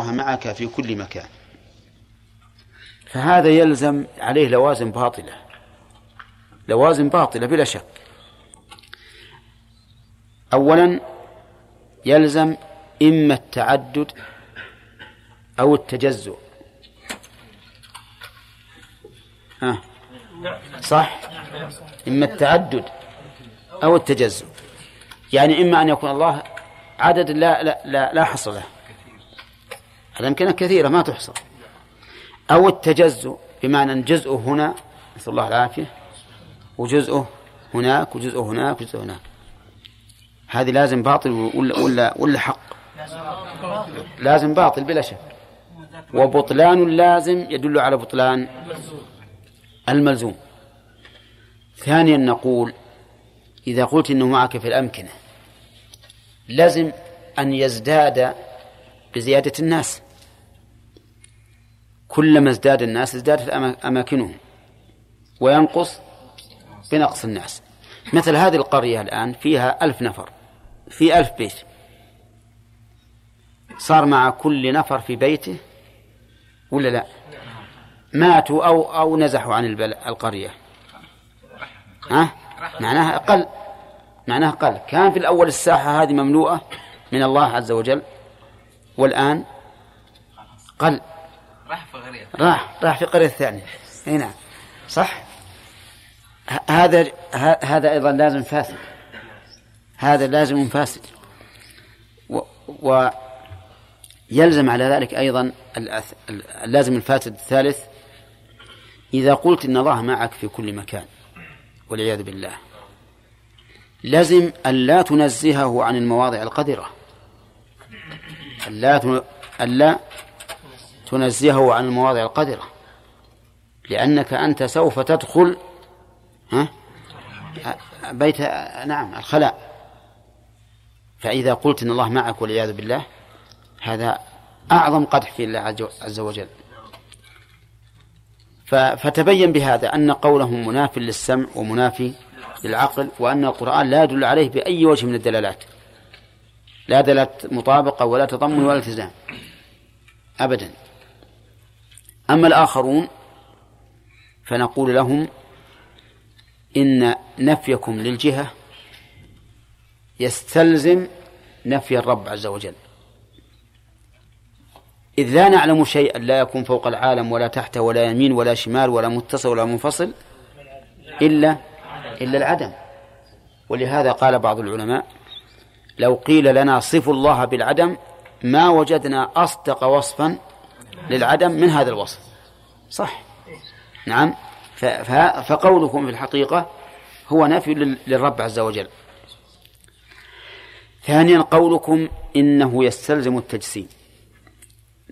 الله معك في كل مكان. فهذا يلزم عليه لوازم باطلة. لوازم باطلة بلا شك. أولا يلزم إما التعدد أو التجزؤ. ها؟ صح؟ إما التعدد أو التجزؤ. يعني إما أن يكون الله عدد لا لا لا, لا حصر له. الأمكنة كثيرة ما تحصى أو التجزؤ بمعنى أن جزءه هنا نسأل الله العافية وجزءه هناك وجزءه هناك وجزءه هناك. هذه لازم باطل ولا ولا ولا حق؟ لازم باطل بلا شك. وبطلان اللازم يدل على بطلان الملزوم. ثانيا نقول إذا قلت إنه معك في الأمكنة لازم أن يزداد بزيادة الناس. كلما ازداد الناس ازدادت أماكنهم. وينقص بنقص الناس. مثل هذه القرية الآن فيها ألف نفر في ألف بيت. صار مع كل نفر في بيته ولا لا؟ ماتوا أو أو نزحوا عن القرية. ها؟ معناها أقل. معناها أقل. كان في الأول الساحة هذه مملوءة من الله عز وجل والآن قل. راح في قرية راح راح في قرية ثانية إي نعم. صح؟ هذا هذا أيضا لازم فاسد. هذا لازم فاسد. و, ويلزم على ذلك أيضا اللازم الفاسد الثالث. إذا قلت إن الله معك في كل مكان والعياذ بالله لزم ألا تنزهه عن المواضع القذرة. ألا ألا تنزهه عن المواضع القذرة لأنك أنت سوف تدخل ها؟ بيت نعم الخلاء. فإذا قلت إن الله معك والعياذ بالله هذا أعظم قدح في الله عز وجل. فتبين بهذا أن قولهم مناف للسمع ومنافي للعقل وأن القرآن لا يدل عليه بأي وجه من الدلالات. لا دلالة مطابقة ولا تضمن ولا التزام. أبدا. أما الآخرون فنقول لهم إن نفيكم للجهة يستلزم نفي الرب عز وجل. إذ لا نعلم شيئا لا يكون فوق العالم ولا تحته ولا يمين ولا شمال ولا متصل ولا منفصل إلا إلا العدم. ولهذا قال بعض العلماء لو قيل لنا صفوا الله بالعدم ما وجدنا أصدق وصفا للعدم من هذا الوصف. صح. نعم. فقولكم في الحقيقة هو نفي للرب عز وجل. ثانيا قولكم إنه يستلزم التجسيم.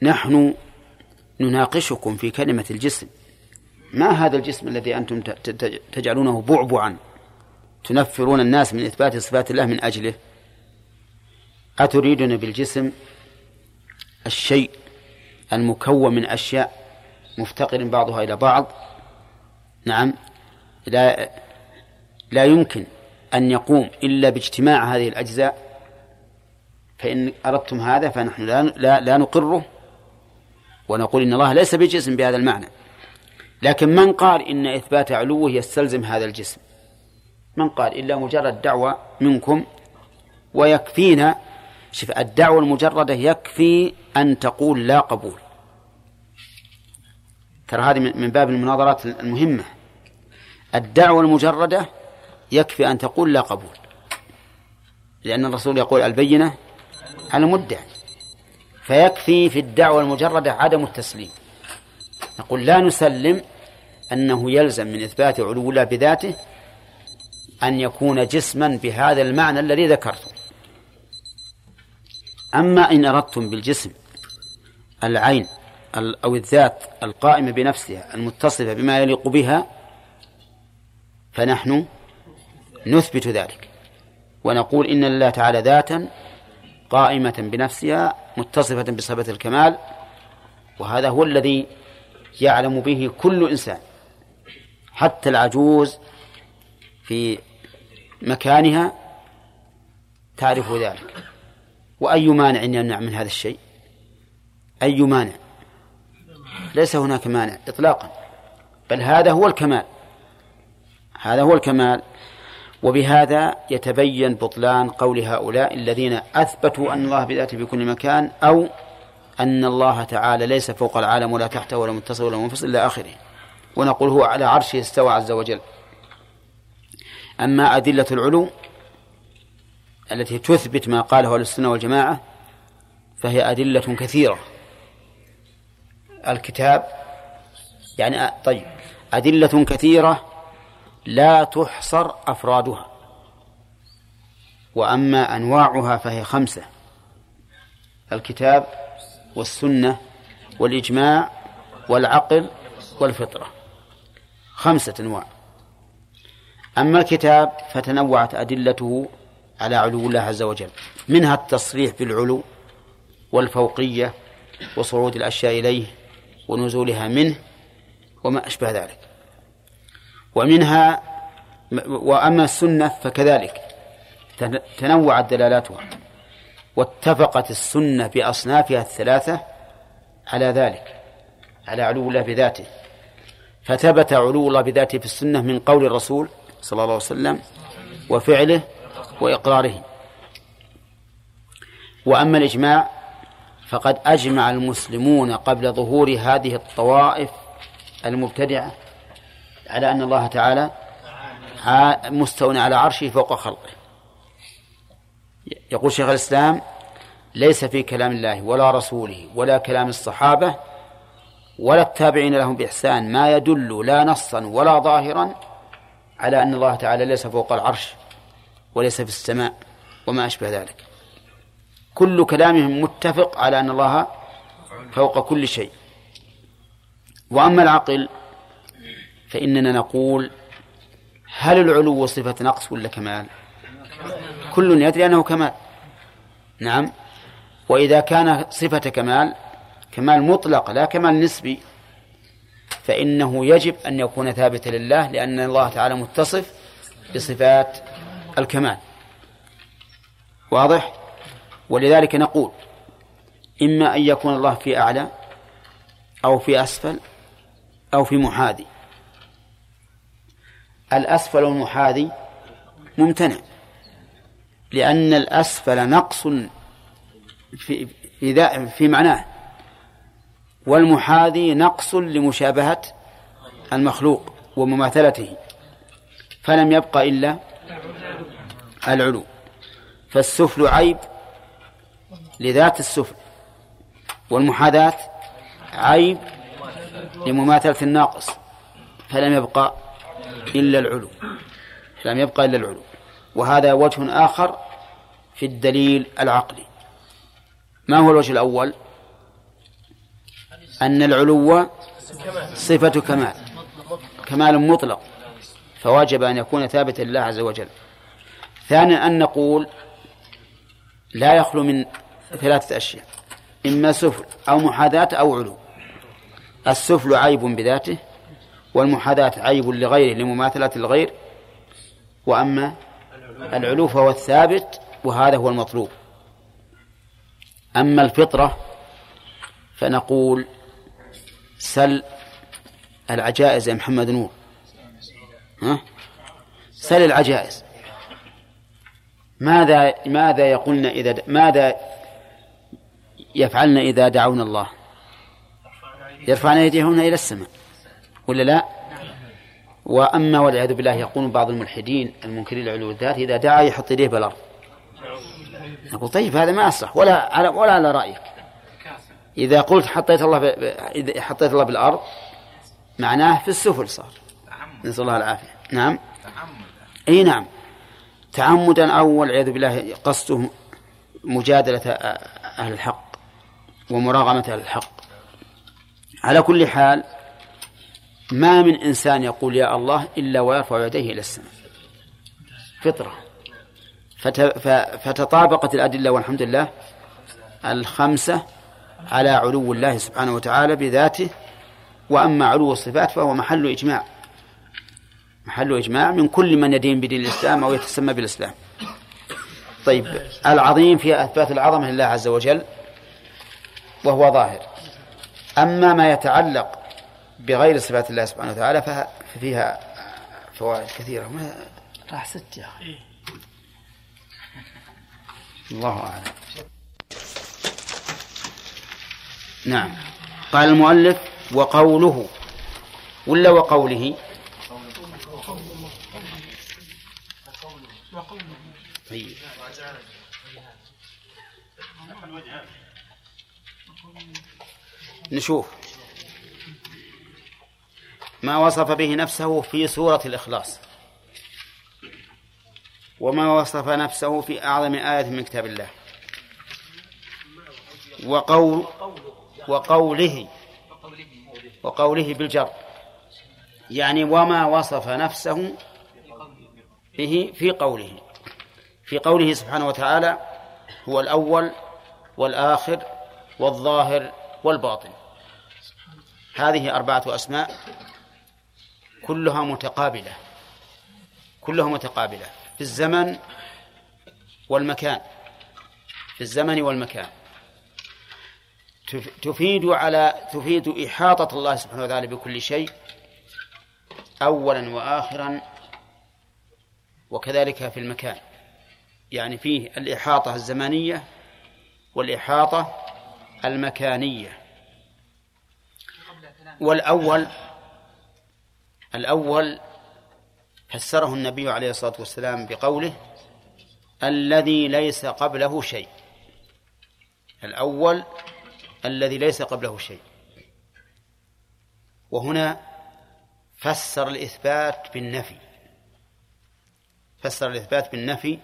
نحن نناقشكم في كلمة الجسم. ما هذا الجسم الذي أنتم تجعلونه بعبعا؟ تنفرون الناس من إثبات صفات الله من أجله؟ أتريدون بالجسم الشيء المكون من أشياء مفتقر بعضها إلى بعض. نعم. لا لا يمكن أن يقوم إلا باجتماع هذه الأجزاء. فإن أردتم هذا فنحن لا, لا, لا نقره ونقول إن الله ليس بجسم بهذا المعنى. لكن من قال إن إثبات علوه يستلزم هذا الجسم؟ من قال إلا مجرد دعوة منكم ويكفينا؟ شوف الدعوة المجردة يكفي أن تقول لا قبول. ترى هذه من باب المناظرات المهمة. الدعوة المجردة يكفي أن تقول لا قبول. لأن الرسول يقول البينة على المدعي فيكفي في الدعوة المجردة عدم التسليم. نقول لا نسلم أنه يلزم من إثبات علو الله بذاته أن يكون جسما بهذا المعنى الذي ذكرته. أما إن أردتم بالجسم العين أو الذات القائمة بنفسها المتصفة بما يليق بها فنحن نثبت ذلك. ونقول إن الله تعالى ذاتا قائمة بنفسها متصفة بصفة الكمال وهذا هو الذي يعلم به كل إنسان حتى العجوز في مكانها تعرف ذلك. وأي مانع يمنع من هذا الشيء؟ أي مانع؟ ليس هناك مانع إطلاقا. بل هذا هو الكمال. هذا هو الكمال. وبهذا يتبين بطلان قول هؤلاء الذين أثبتوا أن الله بذاته في كل مكان أو أن الله تعالى ليس فوق العالم ولا تحته ولا متصل ولا منفصل إلى آخره. ونقول هو على عرشه استوى عز وجل. أما أدلة العلو التي تثبت ما قاله أهل السنة والجماعة فهي أدلة كثيرة. الكتاب يعني طيب أدلة كثيرة لا تحصر أفرادها. وأما أنواعها فهي خمسة الكتاب والسنة والإجماع والعقل والفطرة. خمسة أنواع. أما الكتاب فتنوعت أدلته على علو الله عز وجل منها التصريح بالعلو والفوقية وصعود الأشياء إليه ونزولها منه وما أشبه ذلك. ومنها وأما السنة فكذلك. تنوعت دلالاتها واتفقت السنة بأصنافها الثلاثة على ذلك على علو الله بذاته. فثبت علو الله بذاته في السنة من قول الرسول صلى الله عليه وسلم وفعله وإقراره. وأما الإجماع فقد أجمع المسلمون قبل ظهور هذه الطوائف المبتدعة على أن الله تعالى مستو على عرشه فوق خلقه. يقول شيخ الإسلام ليس في كلام الله ولا رسوله ولا كلام الصحابة ولا التابعين لهم بإحسان ما يدل لا نصا ولا ظاهرا على أن الله تعالى ليس فوق العرش وليس في السماء وما أشبه ذلك. كل كلامهم متفق على أن الله فوق كل شيء. وأما العقل فإننا نقول هل العلو صفة نقص ولا كمال؟ كل يدري أنه كمال. نعم. وإذا كان صفة كمال كمال مطلق لا كمال نسبي فإنه يجب أن يكون ثابتا لله لأن الله تعالى متصف بصفات الكمال. واضح؟ ولذلك نقول إما أن يكون الله في أعلى أو في أسفل أو في محاذي. الأسفل والمحاذي ممتنع لأن الأسفل نقص في في, في معناه والمحاذي نقص لمشابهة المخلوق ومماثلته فلم يبق إلا العلو. فالسفل عيب لذات السفل والمحاذاة عيب لمماثلة الناقص فلم يبقى إلا العلو لم يبقى إلا العلو وهذا وجه آخر في الدليل العقلي. ما هو الوجه الأول؟ أن العلو صفة كمال كمال مطلق فواجب أن يكون ثابتا لله عز وجل. ثانيا أن نقول لا يخلو من ثلاثة أشياء. إما سفل أو محاذاة أو علو. السفل عيب بذاته والمحاذاة عيب لغيره لمماثلة الغير. وأما العلو فهو الثابت وهذا هو المطلوب. أما الفطرة فنقول سل العجائز يا محمد نور. ها؟ سل العجائز. ماذا ماذا يقولن إذا ماذا يفعلن إذا دعونا الله. يرفعن أيديهن إلى السماء. ولا لا؟ وأما والعياذ بالله يقول بعض الملحدين المنكرين لعلو الذات إذا دعا يحط يديه بالأرض. نقول طيب هذا ما يصح ولا على ولا على رأيك. إذا قلت حطيت الله إذا حطيت الله بالأرض معناه في السفل صار. نسأل الله العافية. نعم؟ أي نعم. تعمدا أو والعياذ بالله قصده مجادلة أهل الحق. ومراغمة الحق. على كل حال ما من إنسان يقول يا الله إلا ويرفع يديه إلى السماء. فطرة. فتطابقت الأدلة والحمد لله الخمسة على علو الله سبحانه وتعالى بذاته وأما علو الصفات فهو محل إجماع. محل إجماع من كل من يدين بدين الإسلام أو يتسمى بالإسلام. طيب العظيم في أثبات العظمة لله عز وجل وهو ظاهر. أما ما يتعلق بغير صفات الله سبحانه وتعالى ففيها فوائد كثيرة. ما راح ست يا أخي. الله أعلم. نعم. قال المؤلف وقوله. ولا وقوله. طيب. نشوف ما وصف به نفسه في سورة الإخلاص وما وصف نفسه في أعظم آية من كتاب الله وقول وقوله وقوله بالجر يعني وما وصف نفسه به في قوله في قوله سبحانه وتعالى هو الأول والآخر والظاهر والباطن هذه أربعة أسماء كلها متقابلة كلها متقابلة في الزمن والمكان في الزمن والمكان. تفيد على تفيد إحاطة الله سبحانه وتعالى بكل شيء أولا وآخرا وكذلك في المكان. يعني فيه الإحاطة الزمانية والإحاطة المكانية. والأول الأول فسره النبي عليه الصلاة والسلام بقوله الذي ليس قبله شيء. الأول الذي ليس قبله شيء. وهنا فسر الإثبات بالنفي. فسر الإثبات بالنفي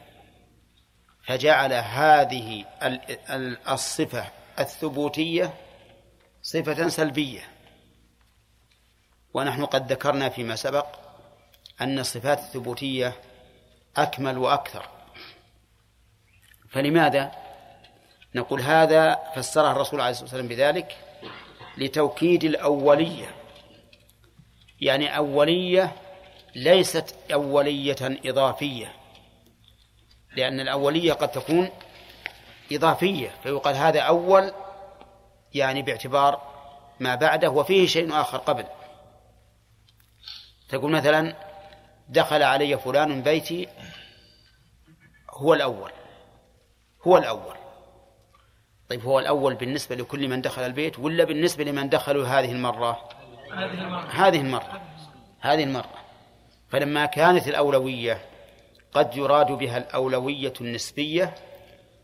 فجعل هذه الصفة الثبوتية صفة سلبية. ونحن قد ذكرنا فيما سبق أن الصفات الثبوتية أكمل وأكثر. فلماذا نقول هذا فسره الرسول عليه الصلاة والسلام بذلك؟ لتوكيد الأولية. يعني أولية ليست أولية إضافية لأن الأولية قد تكون إضافية فيقال هذا أول يعني باعتبار ما بعده وفيه شيء آخر قبل. تقول مثلا دخل علي فلان بيتي هو الأول هو الأول. طيب هو الأول بالنسبة لكل من دخل البيت ولا بالنسبة لمن دخلوا هذه المرة؟ هذه المرة هذه المرة, هذه المرة. فلما كانت الأولوية قد يراد بها الأولوية النسبية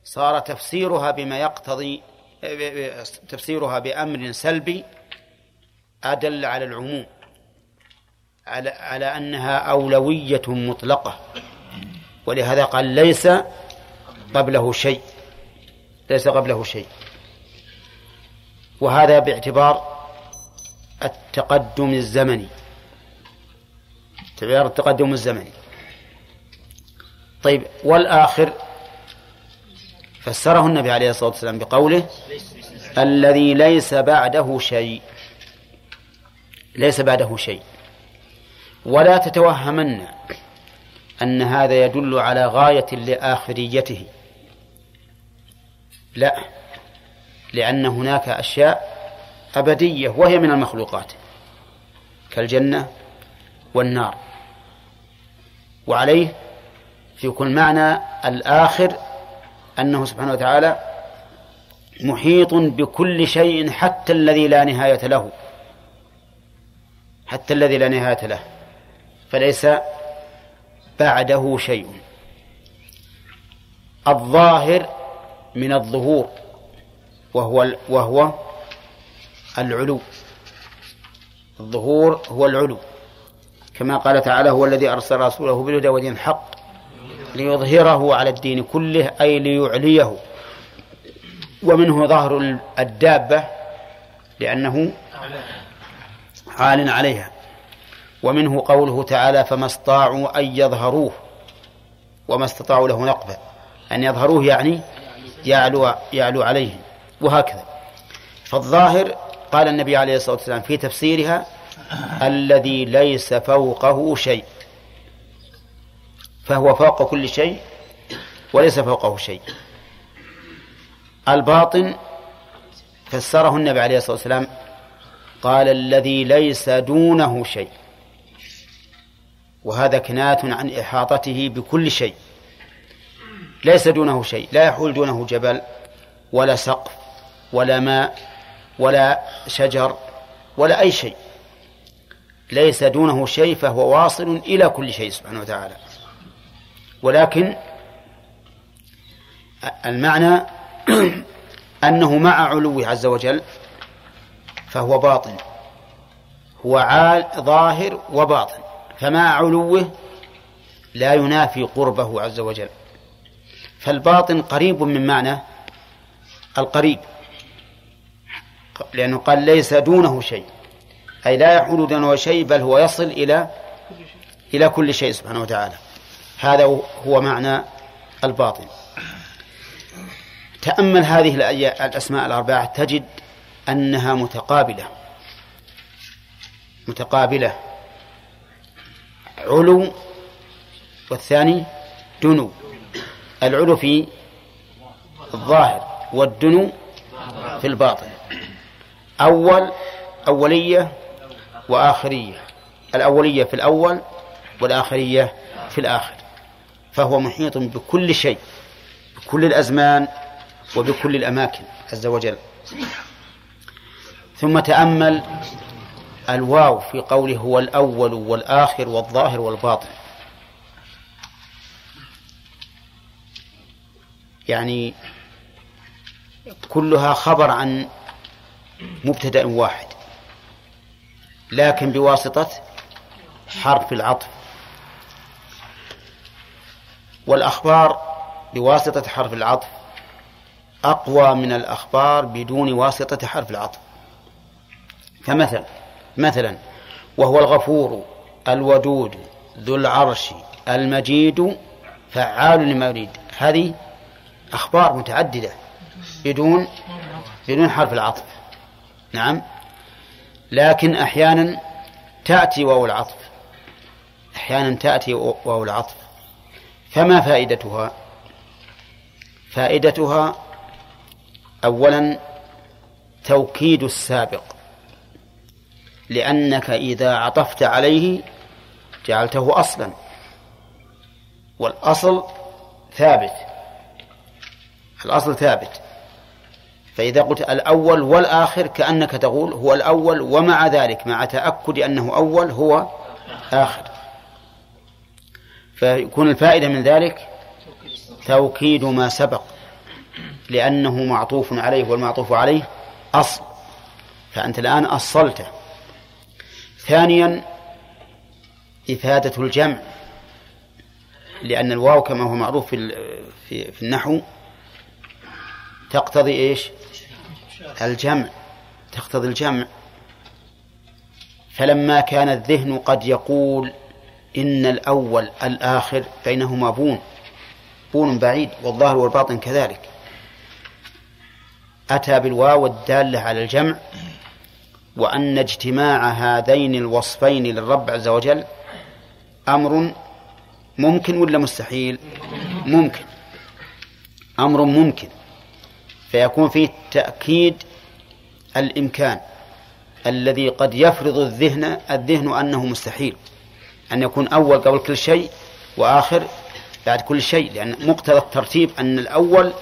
صار تفسيرها بما يقتضي تفسيرها بأمر سلبي أدل على العموم. على على أنها أولوية مطلقة. ولهذا قال ليس قبله شيء. ليس قبله شيء. وهذا باعتبار التقدم الزمني. باعتبار التقدم الزمني. طيب والآخر فسره النبي عليه الصلاة والسلام بقوله الذي ليس بعده شيء. ليس بعده شيء. ولا تتوهمن أن هذا يدل على غاية لآخريته. لا لأن هناك أشياء أبدية وهي من المخلوقات كالجنة والنار. وعليه في كل معنى الآخر أنه سبحانه وتعالى محيط بكل شيء حتى الذي لا نهاية له حتى الذي لا نهاية له. فليس بعده شيء. الظاهر من الظهور وهو وهو العلو. الظهور هو العلو. كما قال تعالى هو الذي أرسل رسوله بالهدى ودين الحق ليظهره على الدين كله أي ليعليه. ومنه ظهر الدابة لأنه عال عليها. ومنه قوله تعالى فما استطاعوا أن يظهروه وما استطاعوا له نقبة. أن يظهروه يعني يعلو يعلو عليهم. وهكذا. فالظاهر قال النبي عليه الصلاة والسلام في تفسيرها الذي ليس فوقه شيء. فهو فوق كل شيء وليس فوقه شيء. الباطن فسره النبي عليه الصلاة والسلام قال الذي ليس دونه شيء. وهذا كناية عن إحاطته بكل شيء. ليس دونه شيء لا يحول دونه جبل ولا سقف ولا ماء ولا شجر ولا أي شيء. ليس دونه شيء فهو واصل إلى كل شيء سبحانه وتعالى. ولكن المعنى أنه مع علوه عز وجل فهو باطن. هو عال ظاهر وباطن. فمع علوه لا ينافي قربه عز وجل. فالباطن قريب من معنى القريب لأنه قال ليس دونه شيء أي لا يحول دونه شيء بل هو يصل إلى إلى كل شيء سبحانه وتعالى. هذا هو معنى الباطن. تأمل هذه الأسماء الأربعة تجد أنها متقابلة متقابلة. علو والثاني دنو. العلو في الظاهر والدنو في الباطن. أول أولية وآخرية. الأولية في الأول والآخرية في الآخر. فهو محيط بكل شيء بكل الأزمان وبكل الأماكن عز وجل. ثم تأمل الواو في قوله هو الأول والآخر والظاهر والباطن. يعني كلها خبر عن مبتدأ واحد لكن بواسطة حرف العطف. والأخبار بواسطة حرف العطف أقوى من الأخبار بدون واسطة حرف العطف. فمثلا مثلا وهو الغفور الودود ذو العرش المجيد فعال لما يريد. هذه أخبار متعددة بدون بدون حرف العطف. نعم. لكن أحيانا تأتي واو العطف. أحيانا تأتي واو العطف. فما فائدتها؟ فائدتها أولا توكيد السابق. لأنك إذا عطفت عليه جعلته أصلا. والأصل ثابت. الأصل ثابت. فإذا قلت الأول والآخر كأنك تقول هو الأول ومع ذلك مع تأكد أنه أول هو آخر. فيكون الفائدة من ذلك توكيد ما سبق لأنه معطوف عليه والمعطوف عليه أصل. فأنت الآن أصلته. ثانيا إفادة الجمع لأن الواو كما هو معروف في في, في النحو تقتضي إيش؟ الجمع تقتضي الجمع فلما كان الذهن قد يقول إن الأول الآخر بينهما بون بون بعيد والظاهر والباطن كذلك أتى بالواو الدالة على الجمع وأن اجتماع هذين الوصفين للرب عز وجل أمر ممكن ولا مستحيل؟ ممكن. أمر ممكن. فيكون فيه تأكيد الإمكان الذي قد يفرض الذهن الذهن أنه مستحيل. أن يكون أول قبل كل شيء وآخر بعد كل شيء لأن مقتضى الترتيب أن الأول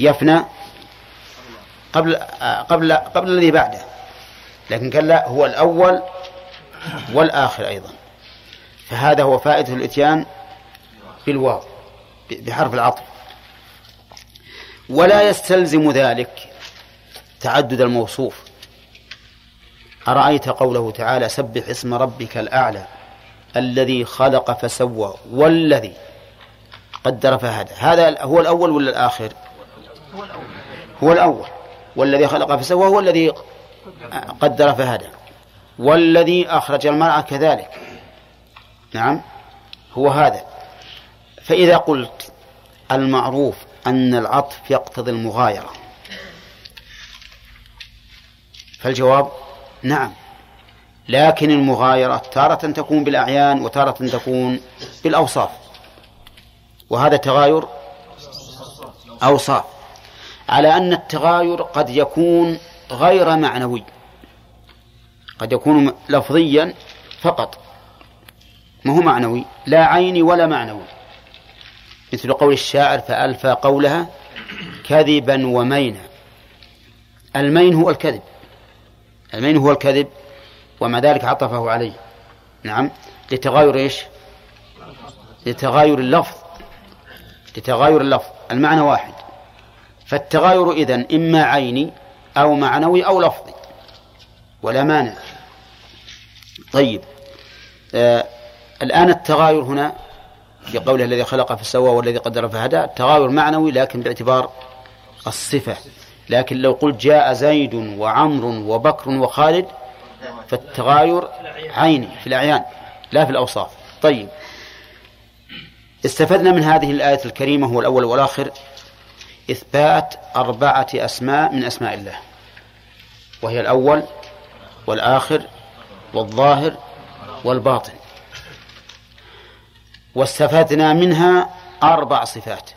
يفنى قبل قبل قبل الذي بعده. لكن قال لا هو الأول والآخر أيضا. فهذا هو فائدة الإتيان بالواو بحرف العطف. ولا يستلزم ذلك تعدد الموصوف. أرأيت قوله تعالى سبح اسم ربك الأعلى الذي خلق فسوى والذي قدر فهدى. هذا هو الأول ولا الآخر؟ هو الأول. والذي خلق فسوى هو الذي قدر فهدى. والذي أخرج المرأة كذلك. نعم. هو هذا. فإذا قلت المعروف أن العطف يقتضي المغايرة. فالجواب نعم. لكن المغايرة تارة تكون بالأعيان وتارة تكون بالأوصاف. وهذا تغاير أوصاف. على أن التغاير قد يكون غير معنوي. قد يكون لفظيا فقط. ما هو معنوي؟ لا عيني ولا معنوي. مثل قول الشاعر فألفى قولها كذبا ومينا. المين هو الكذب. المين هو الكذب ومع ذلك عطفه عليه. نعم. لتغاير إيش؟ لتغاير اللفظ. لتغاير اللفظ. المعنى واحد. فالتغاير إذن إما عيني أو معنوي أو لفظي ولا مانع. طيب آه الآن التغاير هنا في قوله الذي خلق فسوى والذي قدر فهدى التغاير معنوي لكن باعتبار الصفة. لكن لو قلت جاء زيد وعمر وبكر وخالد فالتغاير عيني في الأعيان لا في الأوصاف. طيب استفدنا من هذه الآية الكريمة هو الأول والآخر. إثبات أربعة أسماء من أسماء الله. وهي الأول والآخر والظاهر والباطن. واستفدنا منها أربع صفات.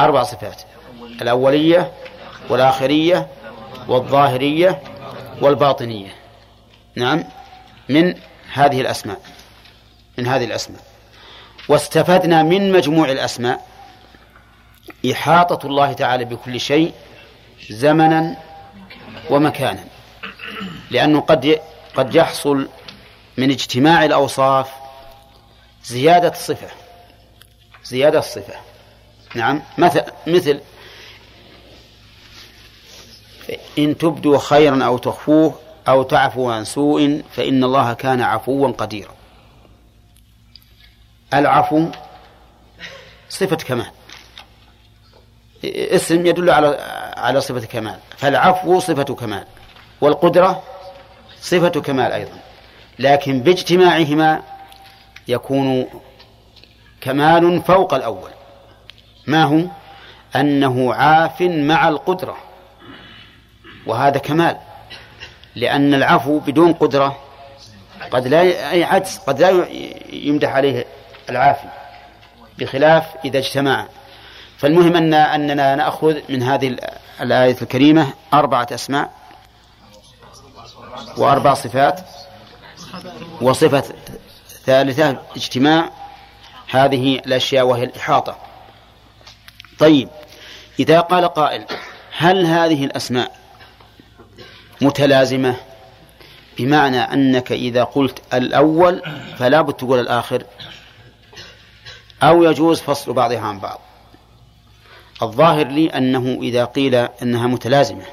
أربع صفات. الأولية والآخرية والظاهرية والباطنية. نعم. من هذه الأسماء. من هذه الأسماء. واستفدنا من مجموع الأسماء. إحاطة الله تعالى بكل شيء زمنا ومكانا. لأنه قد قد يحصل من اجتماع الأوصاف زيادة الصفة زيادة الصفة نعم. مثل مثل إن تبدوا خيرا أو تخفوه أو تعفوا عن سوء فإن الله كان عفوا قديرا. العفو صفة كمال. اسم يدل على على صفة كمال. فالعفو صفة كمال والقدرة صفة كمال أيضا. لكن باجتماعهما يكون كمال فوق الأول. ما هو؟ أنه عاف مع القدرة وهذا كمال. لأن العفو بدون قدرة قد لا أي عجز قد لا يمدح عليه العافي بخلاف إذا اجتمع فالمهم أن أننا نأخذ من هذه الآية الكريمة أربعة أسماء وأربع صفات وصفة ثالثة اجتماع. هذه الأشياء وهي الإحاطة. طيب إذا قال قائل هل هذه الأسماء متلازمة بمعنى أنك إذا قلت الأول فلا بد تقول الآخر أو يجوز فصل بعضها عن بعض؟ الظاهر لي أنه إذا قيل أنها متلازمة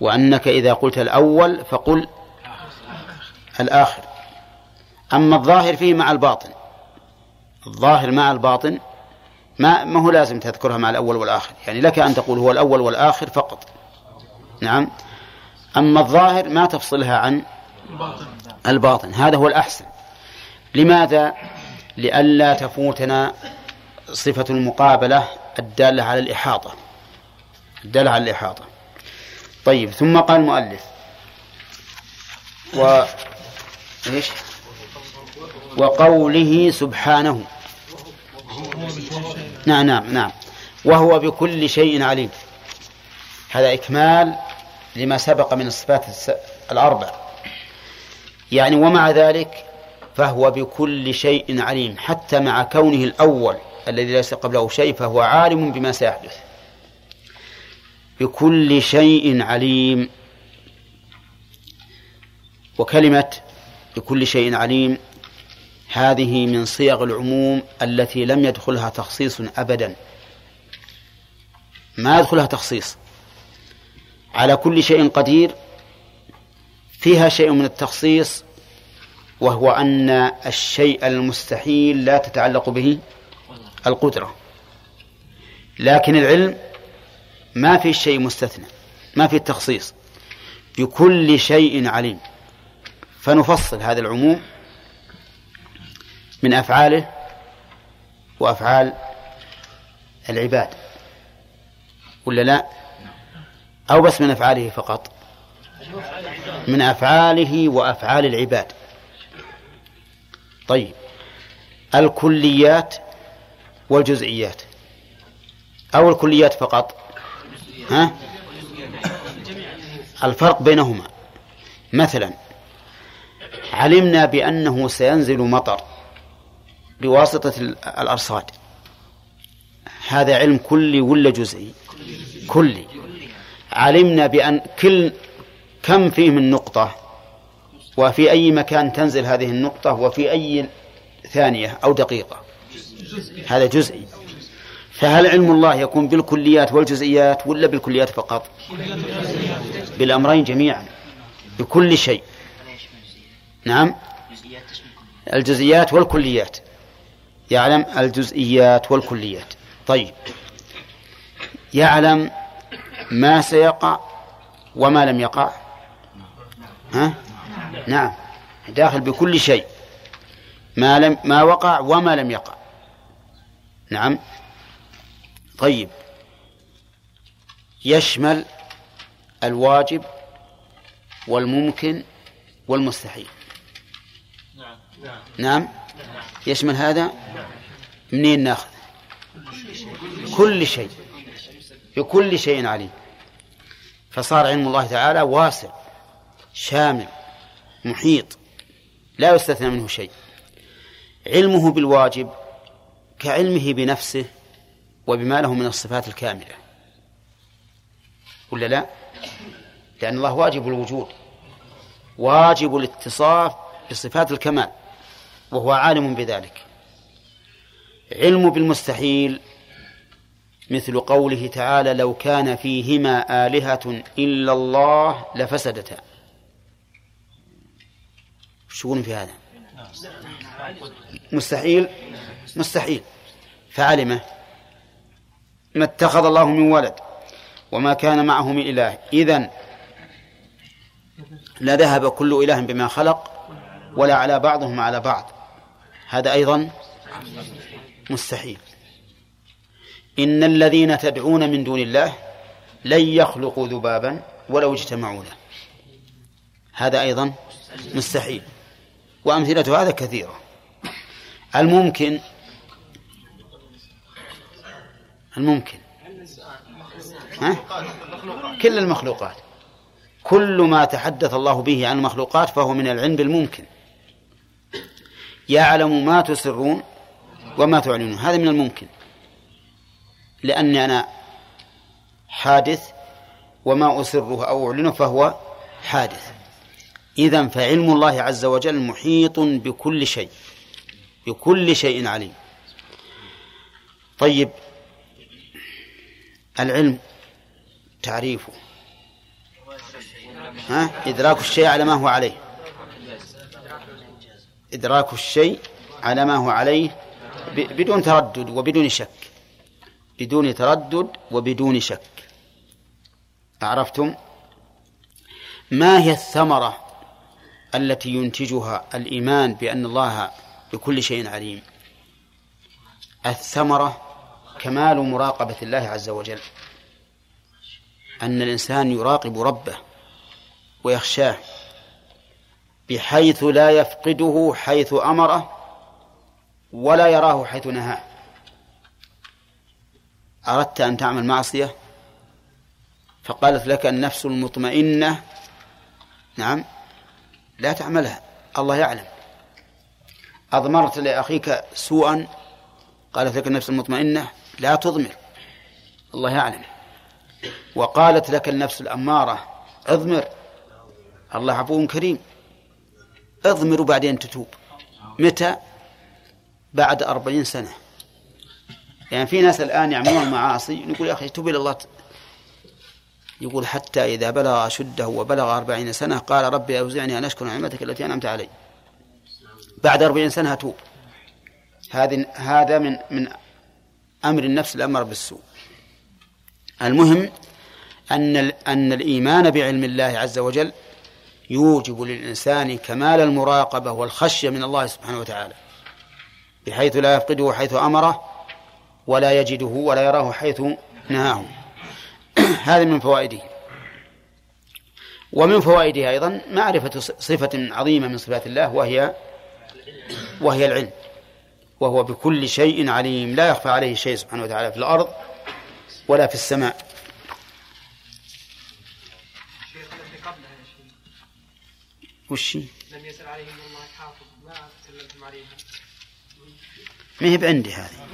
وأنك إذا قلت الأول فقل الآخر. أما الظاهر فيه مع الباطن. الظاهر مع الباطن ما ما هو لازم تذكرها مع الأول والآخر. يعني لك أن تقول هو الأول والآخر فقط. نعم. أما الظاهر ما تفصلها عن الباطن. هذا هو الأحسن. لماذا؟ لئلا تفوتنا صفة المقابلة الدالة على الإحاطة. الدالة على الإحاطة. طيب ثم قال المؤلف. و إيش؟ وقوله سبحانه. نعم نعم نعم. وهو بكل شيء عليم. هذا إكمال لما سبق من الصفات الأربع. يعني ومع ذلك فهو بكل شيء عليم حتى مع كونه الأول. الذي ليس قبله شيء فهو عالم بما سيحدث. بكل شيء عليم. وكلمة بكل شيء عليم هذه من صيغ العموم التي لم يدخلها تخصيص أبدا. ما يدخلها تخصيص. على كل شيء قدير فيها شيء من التخصيص وهو أن الشيء المستحيل لا تتعلق به. القدرة. لكن العلم ما في شيء مستثنى ما في التخصيص بكل شيء عليم. فنفصل هذا العموم من أفعاله وأفعال العباد. ولا لا؟ أو بس من أفعاله فقط؟ من أفعاله وأفعال العباد. طيب. الكليات والجزئيات أو الكليات فقط. ها؟ الفرق بينهما. مثلا علمنا بأنه سينزل مطر بواسطة الأرصاد. هذا علم كلي ولا جزئي؟ كلي. علمنا بأن كل كم فيه من نقطة وفي أي مكان تنزل هذه النقطة وفي أي ثانية أو دقيقة. هذا جزئي. فهل علم الله يكون بالكليات والجزئيات ولا بالكليات فقط؟ بالأمرين جميعا بكل شيء. نعم؟ الجزئيات والكليات. يعلم الجزئيات والكليات. طيب. يعلم ما سيقع وما لم يقع. ها؟ نعم. داخل بكل شيء. ما لم ما وقع وما لم يقع. نعم. طيب. يشمل الواجب والممكن والمستحيل. نعم. نعم يشمل هذا؟ منين ناخذ كل شيء. بكل شيء عليم. فصار علم الله تعالى واسع شامل محيط لا يستثنى منه شيء. علمه بالواجب كعلمه بنفسه وبما له من الصفات الكاملة. ولا لا؟ لأن الله واجب الوجود واجب الاتصاف بصفات الكمال وهو عالم بذلك. علم بالمستحيل مثل قوله تعالى لو كان فيهما آلهة إلا الله لفسدتا. شو في هذا؟ مستحيل مستحيل. فعلمه ما اتخذ الله من ولد وما كان معه من إله. إذن لذهب كل إله بما خلق ولا على بعضهم على بعض. هذا أيضا مستحيل. إن الذين تدعون من دون الله لن يخلقوا ذبابا ولو اجتمعوا له. هذا أيضا مستحيل. وأمثلة هذا كثيرة. الممكن الممكن. ها؟ كل المخلوقات. كل ما تحدث الله به عن المخلوقات فهو من العلم بالممكن. يعلم ما تسرون وما تعلنون. هذا من الممكن. لأني أنا حادث وما أسره أو أعلنه فهو حادث. إذا فعلم الله عز وجل محيط بكل شيء بكل شيء عليم. طيب العلم تعريفه. ها؟ إدراك الشيء على ما هو عليه. إدراك الشيء على ما هو عليه بدون تردد وبدون شك. بدون تردد وبدون شك. عرفتم؟ ما هي الثمرة؟ التي ينتجها الإيمان بأن الله بكل شيء عليم. الثمرة كمال مراقبة الله عز وجل. أن الإنسان يراقب ربه ويخشاه بحيث لا يفقده حيث أمره ولا يراه حيث نهاه. أردت أن تعمل معصية؟ فقالت لك النفس المطمئنة. نعم. لا تعملها. الله يعلم. أضمرت لأخيك سوءا. قالت لك النفس المطمئنة لا تضمر. الله يعلم. وقالت لك النفس الأمارة اضمر. الله عفو كريم. اضمر بعدين تتوب. متى؟ بعد أربعين سنة. يعني في ناس الآن يعملون المعاصي يقول يا أخي توب إلى الله. يقول حتى إذا بلغ أشده وبلغ أربعين سنة قال ربي أوزعني أن أشكر نعمتك التي أنعمت علي. بعد أربعين سنة توب هذه هذا من من أمر النفس الأمر بالسوء. المهم أن أن الإيمان بعلم الله عز وجل يوجب للإنسان كمال المراقبة والخشية من الله سبحانه وتعالى. بحيث لا يفقده حيث أمره ولا يجده ولا يراه حيث نهاه. هذا من فوائده. ومن فوائده أيضا معرفة صفة عظيمة من صفات الله وهي وهي العلم. وهو بكل شيء عليم. لا يخفى عليه شيء سبحانه وتعالى في الأرض ولا في السماء. وش لم يسأل الله حافظ ما تكلمتم عليها. ما هي بعندي هذه.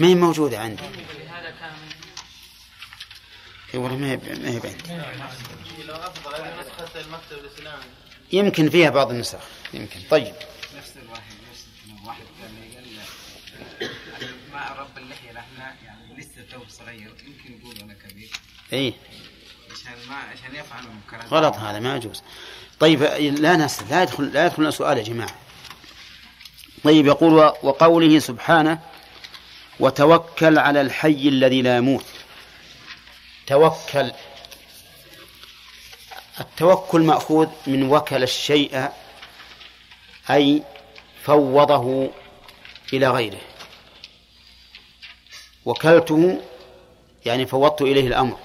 ما هي موجودة؟ عندي. اي والله ما هي ما هي بعندي يمكن فيها بعض النسخ يمكن. طيب. نفس الواحد نفس واحد مع رب اللحية إحنا يعني لسه تو صغير. يمكن يقول أنا كبير. اي عشان ما عشان يفعل المنكرات غلط هذا ما يجوز. طيب لا نسأل لا يدخل لا يدخل سؤال يا جماعة. طيب يقول وقوله سبحانه وتوكل على الحي الذي لا يموت. توكل التوكل مأخوذ من وكل الشيء أي فوضه إلى غيره. وكلته يعني فوضت إليه الأمر.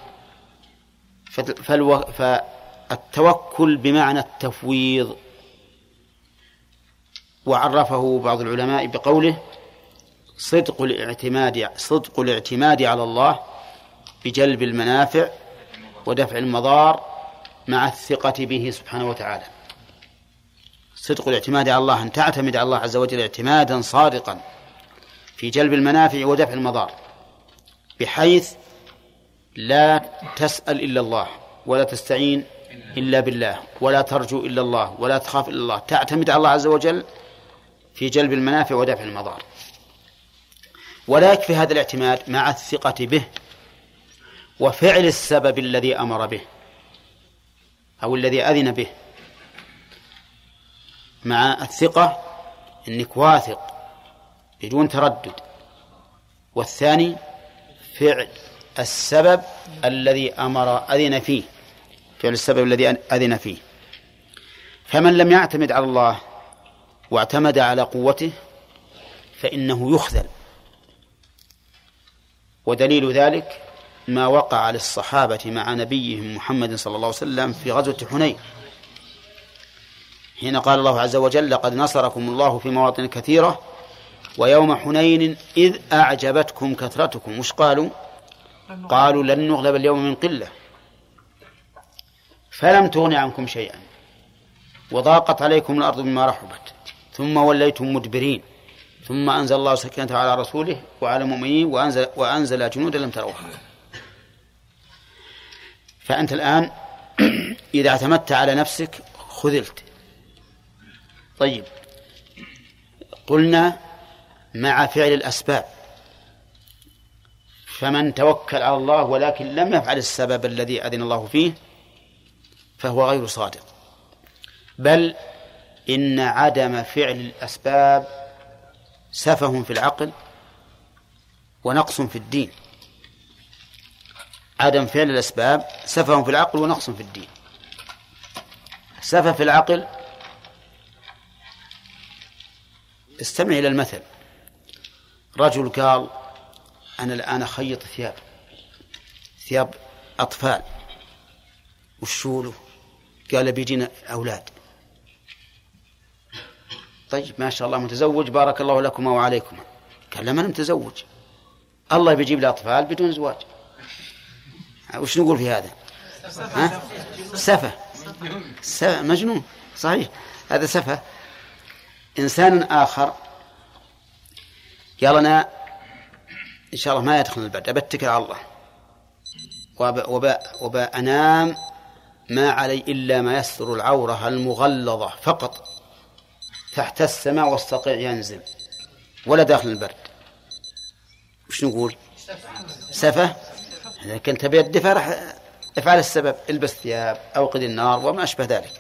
فالتوكل بمعنى التفويض. وعرفه بعض العلماء بقوله صدق الاعتماد صدق الاعتماد على الله بجلب المنافع ودفع المضار مع الثقة به سبحانه وتعالى. صدق الاعتماد على الله أن تعتمد على الله عز وجل اعتمادا صادقا في جلب المنافع ودفع المضار بحيث لا تسأل إلا الله ولا تستعين إلا بالله ولا ترجو إلا الله ولا تخاف إلا الله. تعتمد على الله عز وجل في جلب المنافع ودفع المضار. ولا يكفي هذا الاعتماد مع الثقة به وفعل السبب الذي أمر به أو الذي أذن به مع الثقة أنك واثق بدون تردد. والثاني فعل السبب الذي أمر أذن فيه فعل السبب الذي أذن فيه. فمن لم يعتمد على الله واعتمد على قوته فإنه يخذل. ودليل ذلك ما وقع للصحابة مع نبيهم محمد صلى الله عليه وسلم في غزوة حنين. حين قال الله عز وجل لقد نصركم الله في مواطن كثيرة ويوم حنين إذ أعجبتكم كثرتكم وش قالوا؟ قالوا لن نغلب اليوم من قلة فلم تغن عنكم شيئا وضاقت عليكم الأرض بما رحبت ثم وليتم مدبرين ثم أنزل الله سكينته على رسوله وعلى المؤمنين وأنزل, وأنزل جنودا لم تروها فأنت الآن إذا اعتمدت على نفسك خذلت. طيب. قلنا مع فعل الأسباب. فمن توكل على الله ولكن لم يفعل السبب الذي أذن الله فيه فهو غير صادق. بل إن عدم فعل الأسباب سفه في العقل ونقص في الدين. عدم فعل الأسباب سفه في العقل ونقص في الدين. سفه في العقل استمع إلى المثل. رجل قال أنا الآن أخيط ثياب. ثياب أطفال. وشوله قال بيجينا أولاد. طيب ما شاء الله متزوج بارك الله لكما وعليكما. قال لما أنا متزوج. الله بيجيب لي أطفال بدون زواج. وش نقول في هذا؟ ها؟ سفة. سفة. مجنون. صحيح. هذا سفة. إنسان آخر. أنا إن شاء الله ما يدخل البرد أبتكل على الله. وبا وبا أنام ما علي إلا ما يستر العورة المغلظة فقط. تحت السماء واستطيع ينزل. ولا داخل البرد. وش نقول؟ سفة. إذا كنت تبي الدفع راح افعل السبب البس ثياب أوقد النار وما أشبه ذلك.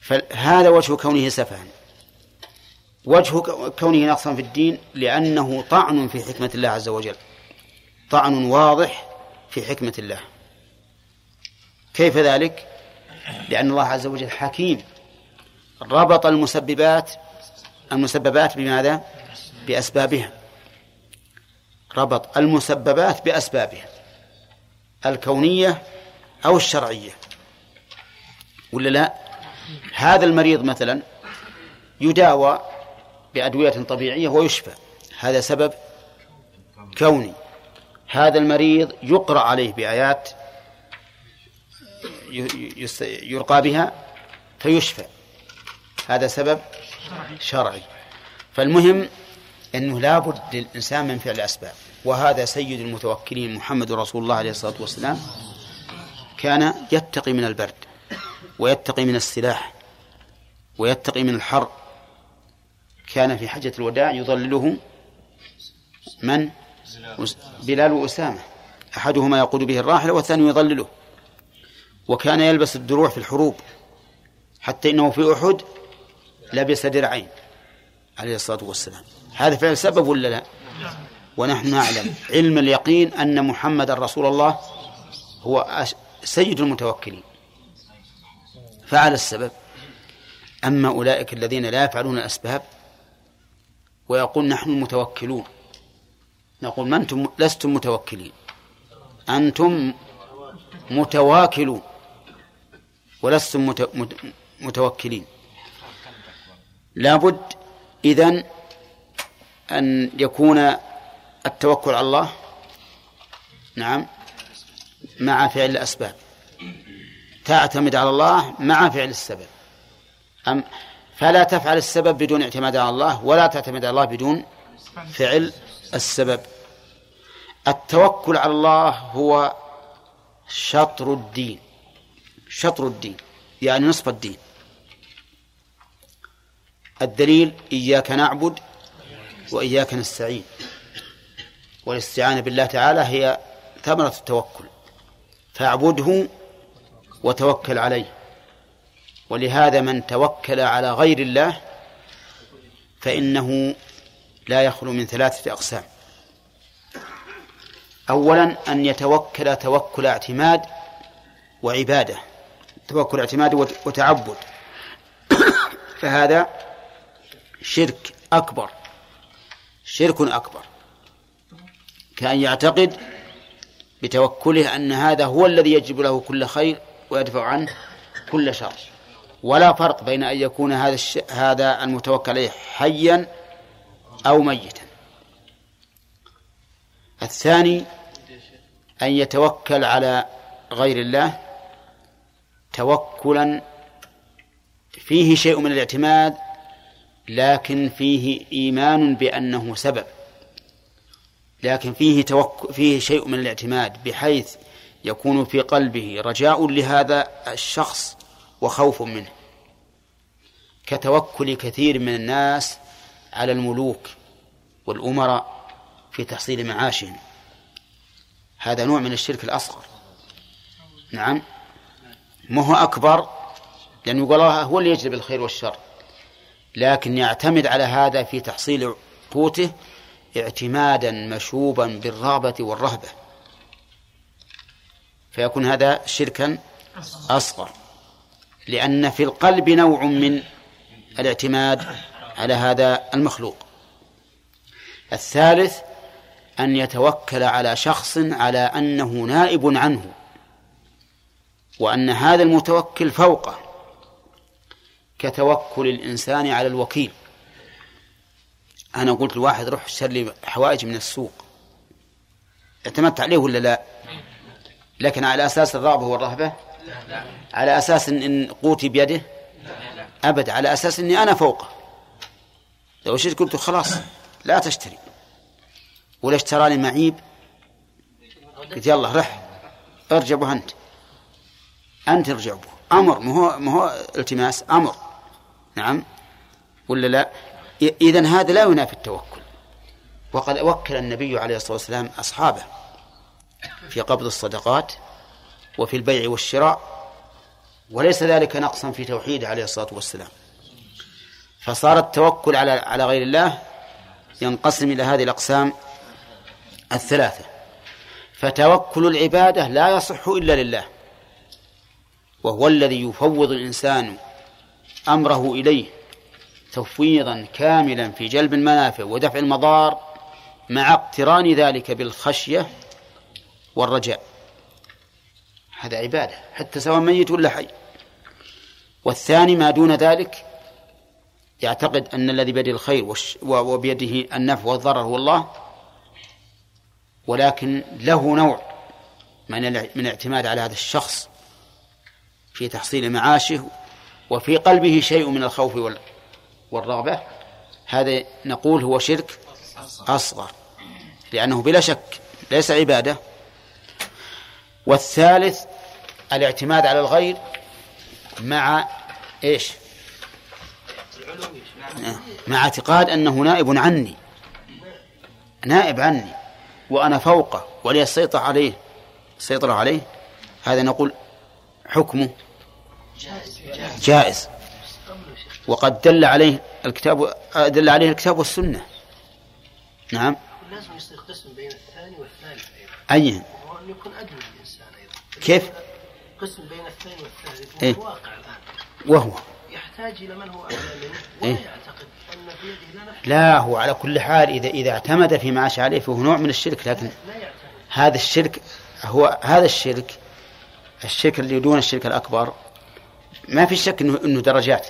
فهذا وجه كونه سفها. وجه كونه نقصا في الدين لأنه طعن في حكمة الله عز وجل. طعن واضح في حكمة الله. كيف ذلك؟ لأن الله عز وجل حكيم. ربط المسببات المسببات بماذا؟ بأسبابها. ربط المسببات بأسبابها الكونية أو الشرعية. ولا لا؟ هذا المريض مثلا يداوى بأدوية طبيعية ويشفى. هذا سبب كوني. هذا المريض يقرأ عليه بآيات يرقى بها فيشفى. هذا سبب شرعي. فالمهم أنه لا بد للإنسان من فعل الأسباب وهذا سيد المتوكلين محمد رسول الله عليه الصلاة والسلام كان يتقي من البرد ويتقي من السلاح ويتقي من الحر كان في حجة الوداع يظلله من؟ بلال وأسامة. أحدهما يقود به الراحلة والثاني يظلله وكان يلبس الدروع في الحروب حتى إنه في أحد لبس درعين عليه الصلاة والسلام. هذا فعل سبب ولا لا؟ ونحن نعلم. علم اليقين أن محمد رسول الله هو سيد المتوكلين. فعل السبب. أما أولئك الذين لا يفعلون الأسباب ويقول نحن المتوكلون نقول ما أنتم لستم متوكلين. أنتم متواكلون ولستم متوكلين. لابد إذن أن يكون التوكل على الله. نعم. مع فعل الأسباب. تعتمد على الله مع فعل السبب. أم فلا تفعل السبب بدون اعتماد على الله ولا تعتمد على الله بدون فعل السبب. التوكل على الله هو شطر الدين. شطر الدين يعني نصف الدين. الدليل إياك نعبد وإياك نستعين. والاستعانة بالله تعالى هي ثمرة التوكل. فاعبده وتوكل عليه. ولهذا من توكل على غير الله فإنه لا يخلو من ثلاثة أقسام. أولا أن يتوكل توكل اعتماد وعبادة. توكل اعتماد وتعبد. فهذا شرك أكبر. شرك أكبر. كأن يعتقد بتوكله أن هذا هو الذي يجب له كل خير ويدفع عنه كل شر. ولا فرق بين أن يكون هذا الش... هذا المتوكل عليه حيا أو ميتا. الثاني أن يتوكل على غير الله توكلا فيه شيء من الاعتماد لكن فيه إيمان بأنه سبب. لكن فيه توك... فيه شيء من الاعتماد بحيث يكون في قلبه رجاء لهذا الشخص وخوف منه. كتوكل كثير من الناس على الملوك والأمراء في تحصيل معاشهم. هذا نوع من الشرك الأصغر. نعم. ما هو أكبر؟ لأنه يقول الله هو اللي يجلب الخير والشر. لكن يعتمد على هذا في تحصيل قوته اعتمادا مشوبا بالرغبة والرهبة. فيكون هذا شركا أصغر. لأن في القلب نوع من الاعتماد على هذا المخلوق. الثالث أن يتوكل على شخص على أنه نائب عنه. وأن هذا المتوكل فوقه. كتوكل الإنسان على الوكيل. أنا قلت لواحد روح اشتر لي حوائج من السوق. اعتمدت عليه ولا لا؟ لكن على أساس الرغبة والرهبة؟ على أساس إن قوتي بيده؟ أبد على أساس أني أنا فوقه. لو شئت قلت خلاص لا تشتري. ولا اشترى لي معيب. قلت يلا رح ارجع به أنت. أنت ارجع به. أمر ما هو ما هو التماس أمر. نعم. ولا لا؟ إذا هذا لا ينافي التوكل. وقد وكل النبي عليه الصلاة والسلام أصحابه في قبض الصدقات وفي البيع والشراء وليس ذلك نقصا في توحيده عليه الصلاة والسلام. فصار التوكل على على غير الله ينقسم إلى هذه الأقسام الثلاثة. فتوكل العبادة لا يصح إلا لله وهو الذي يفوض الإنسان أمره إليه. تفويضا كاملا في جلب المنافع ودفع المضار مع اقتران ذلك بالخشية والرجاء. هذا عبادة حتى سواء ميت ولا حي. والثاني ما دون ذلك يعتقد أن الذي بيده الخير وبيده النفع والضرر هو الله ولكن له نوع من من الاعتماد على هذا الشخص في تحصيل معاشه وفي قلبه شيء من الخوف والرغبة هذا نقول هو شرك أصغر لأنه بلا شك ليس عبادة. والثالث الاعتماد على الغير مع إيش؟ مع اعتقاد أنه نائب عني. نائب عني وأنا فوقه ولي السيطرة عليه. السيطرة عليه هذا نقول حكمه جائز. وقد دل عليه الكتاب دل عليه الكتاب والسنة. نعم. لازم يصير قسم بين الثاني والثالث أيضا. أي. وهو أن يكون أدنى الإنسان أيضا. كيف؟ قسم بين الثاني والثالث إيه؟ واقع الآن. وهو. يحتاج إلى من هو أعلى منه ولا إيه؟ يعتقد أن في يده لا لا هو على كل حال إذا إذا اعتمد في معاش عليه فهو نوع من الشرك لكن لا يعتمد. هذا الشرك هو هذا الشرك الشرك اللي دون الشرك الأكبر ما في شك إنه إنه درجات.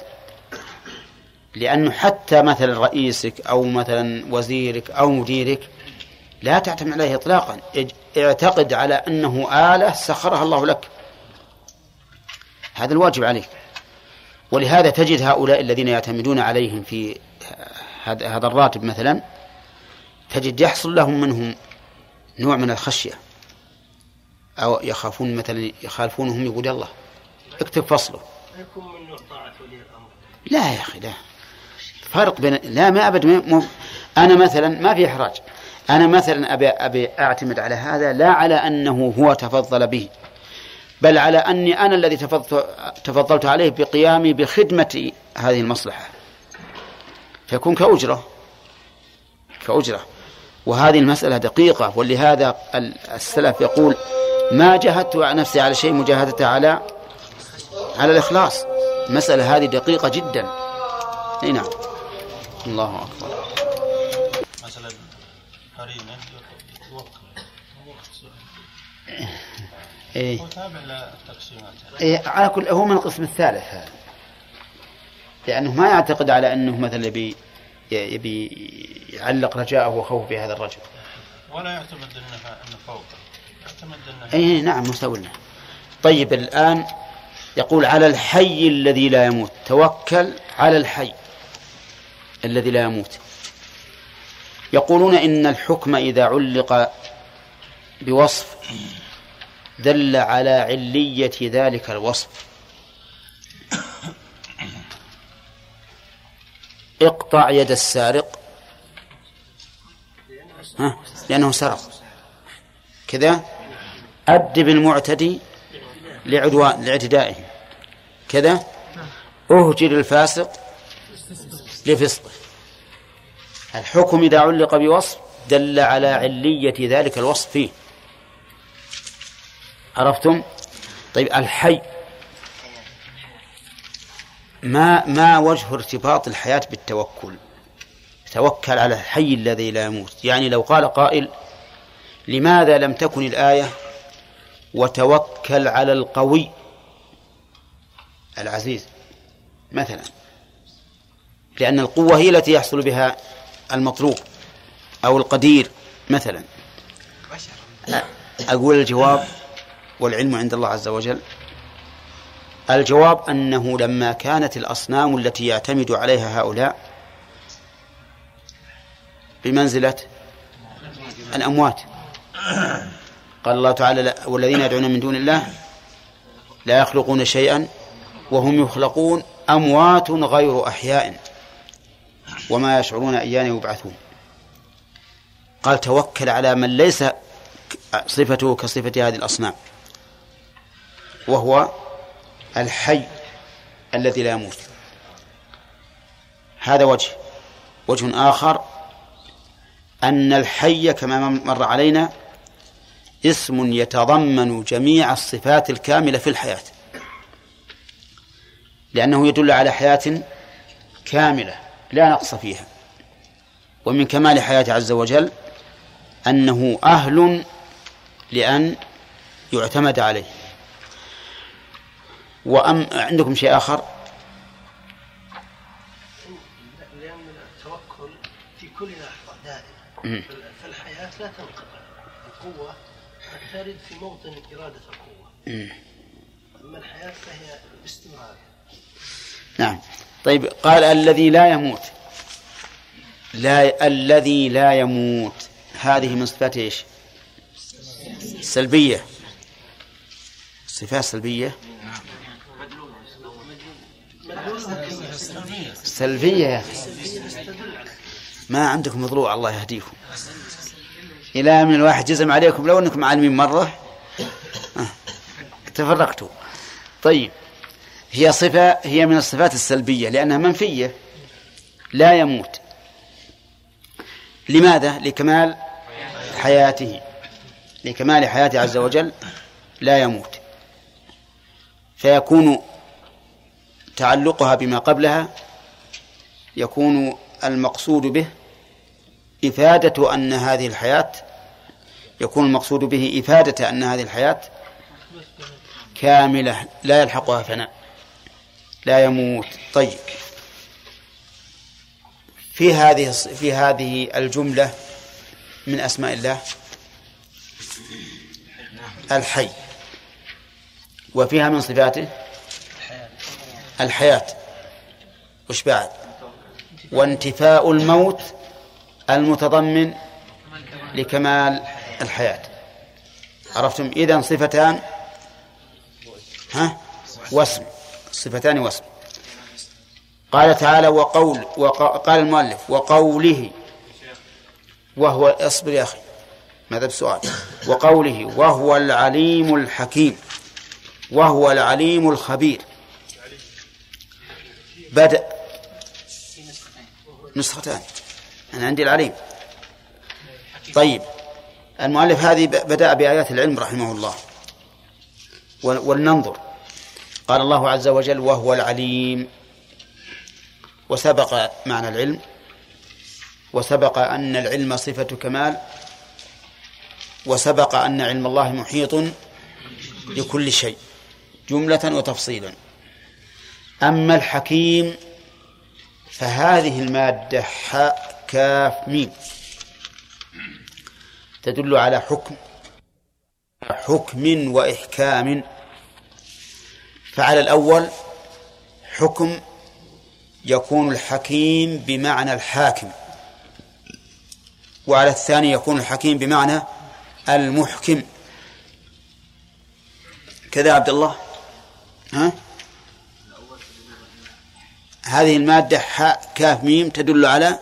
لأنه حتى مثلا رئيسك أو مثلا وزيرك أو مديرك لا تعتمد عليه اطلاقا. اعتقد على أنه آلة سخرها الله لك. هذا الواجب عليك. ولهذا تجد هؤلاء الذين يعتمدون عليهم في هذا الراتب مثلا تجد يحصل لهم منهم نوع من الخشية. أو يخافون مثلا يخالفونهم يقول الله. اكتب فصله. لا يا أخي لا. فرق بين لا ما أبد م... أنا مثلا ما في إحراج. أنا مثلا أبي أبي أعتمد على هذا لا على أنه هو تفضل به بل على أني أنا الذي تفضلت, عليه بقيامي بخدمة هذه المصلحة. فيكون كأجرة كأجرة. وهذه المسألة دقيقة ولهذا السلف يقول ما جاهدت نفسي على شيء مجاهدته على على الإخلاص. المسألة هذه دقيقة جدا. أي نعم. الله أكبر. مثلا قرينة إيه. هو تابع للتقسيمات. إيه على كل هو من القسم الثالث هذا. لأنه ما يعتقد على أنه مثلا يبي يبي يعلق رجاءه وخوفه بهذا الرجل. ولا يعتمد أنه أنه فوقه يعتمد أنه أي نعم مستوى طيب الآن يقول على الحي الذي لا يموت. توكل على الحي. الذي لا يموت. يقولون إن الحكم إذا علق بوصف دل على علية ذلك الوصف. اقطع يد السارق. ها؟ لأنه سرق. كذا؟ أدب المعتدي لعدوان لإعتدائه. كذا؟ أهجر الفاسق. لفسقه الحكم إذا علق بوصف دل على علية ذلك الوصف فيه. عرفتم؟ طيب الحي. ما ما وجه ارتباط الحياة بالتوكل؟ توكل على الحي الذي لا يموت. يعني لو قال قائل لماذا لم تكن الآية وتوكل على القوي؟ العزيز مثلا. لأن القوة هي التي يحصل بها المطلوب أو القدير مثلا. أقول الجواب والعلم عند الله عز وجل. الجواب أنه لما كانت الأصنام التي يعتمد عليها هؤلاء بمنزلة الأموات. قال الله تعالى والذين يدعون من دون الله لا يخلقون شيئا وهم يخلقون أموات غير أحياء. وما يشعرون أيان يبعثون. قال توكل على من ليس صفته كصفة هذه الأصنام وهو الحي الذي لا يموت. هذا وجه. وجه آخر أن الحي كما مر علينا اسم يتضمن جميع الصفات الكاملة في الحياة. لأنه يدل على حياة كاملة. لا نقص فيها. ومن كمال حياته عز وجل أنه أهل لأن يعتمد عليه. وأم عندكم شيء آخر؟ لأن التوكل في كل لحظة دائما. فالحياة لا تنقطع. القوة ترد في موطن إرادة القوة. أما الحياة فهي باستمرار. نعم. طيب قال الذي لا يموت. لا الذي لا يموت. هذه من صفات إيش؟ سلبية. صفات سلبية؟ سلبية. يا أخي ما عندكم مضروع الله يهديكم. إلى من الواحد جزم عليكم لو أنكم عالمين مرة. آه. تفرقتوا. طيب. هي صفة هي من الصفات السلبية لأنها منفية لا يموت. لماذا؟ لكمال حياته. لكمال حياته عز وجل لا يموت. فيكون تعلقها بما قبلها يكون المقصود به إفادة أن هذه الحياة يكون المقصود به إفادة أن هذه الحياة كاملة لا يلحقها فناء. لا يموت. طيب. في هذه في هذه الجملة من أسماء الله؟ الحي. وفيها من صفاته؟ الحياة. وش بعد؟ وانتفاء الموت المتضمن لكمال الحياة. عرفتم؟ إذن صفتان. ها؟ واسم. صفتان واسم. قال تعالى وقول قال المؤلف وقوله وهو اصبر يا أخي ماذا بسؤال؟ وقوله وهو العليم الحكيم وهو العليم الخبير. بدأ نسختان. أنا عندي العليم. طيب المؤلف هذه بدأ بآيات العلم رحمه الله. ولننظر. قال الله عز وجل وهو العليم. وسبق معنى العلم. وسبق أن العلم صفة كمال. وسبق أن علم الله محيط بكل شيء جملة وتفصيلا. أما الحكيم فهذه المادة حاء كاف ميم تدل على حكم حكم وإحكام. فعلى الأول حكم يكون الحكيم بمعنى الحاكم وعلى الثاني يكون الحكيم بمعنى المحكم. كذا عبد الله؟ ها؟ هذه المادة حاء كاف ميم تدل على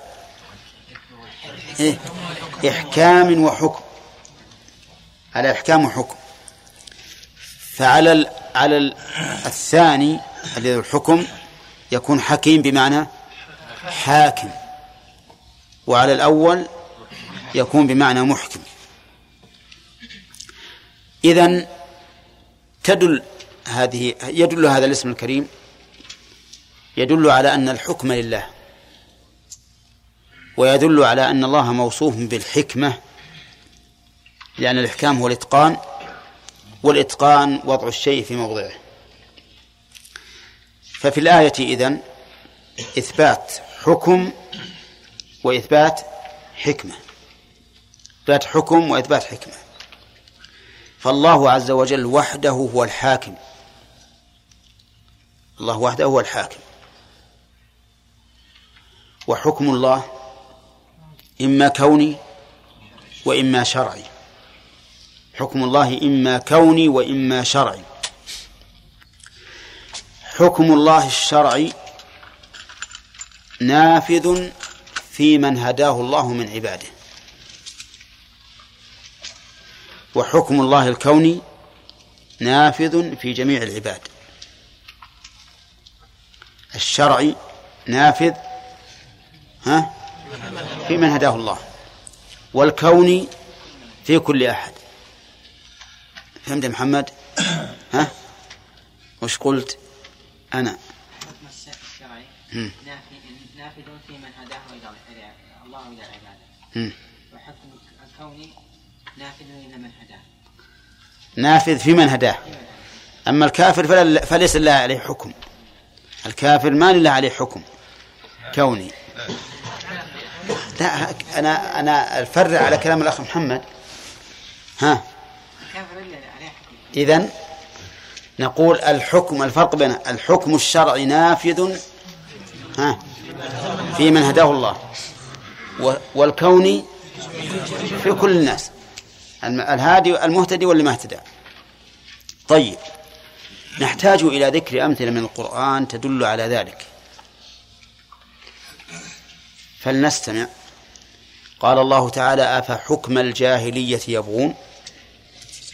إيه؟ إحكام وحكم. على إحكام وحكم. فعلى على الثاني الذي الحكم يكون حكيم بمعنى حاكم. وعلى الأول يكون بمعنى محكم. إذن تدل هذه يدل هذا الاسم الكريم يدل على أن الحكم لله. ويدل على أن الله موصوف بالحكمة لأن الإحكام هو الإتقان. والإتقان وضع الشيء في موضعه. ففي الآية إذن إثبات حكم وإثبات حكمة. إثبات حكم وإثبات حكمة. فالله عز وجل وحده هو الحاكم. الله وحده هو الحاكم. وحكم الله إما كوني وإما شرعي. حكم الله إما كوني وإما شرعي. حكم الله الشرعي نافذ في من هداه الله من عباده. وحكم الله الكوني نافذ في جميع العباد. الشرعي نافذ ها؟ في من هداه الله. والكوني في كل أحد. فهمت محمد؟ ها؟ وش قلت؟ أنا. حكم الشرعي. نافذ في من هداه إلى الله إلى عباده. وحكم الكوني نافذ إلى من هداه. نافذ في من هداه. أما الكافر فليس لله عليه حكم. الكافر ما لله عليه حكم. كوني. لا أنا أنا الفرع على كلام الأخ محمد. ها كافر إلا عليه حكم إذن نقول الحكم الفرق بين الحكم الشرعي نافذ ها في من هداه الله والكوني في كل الناس الهادي المهتدي واللي ما اهتدى. طيب نحتاج إلى ذكر أمثلة من القرآن تدل على ذلك. فلنستمع. قال الله تعالى أفحكم الجاهلية يبغون؟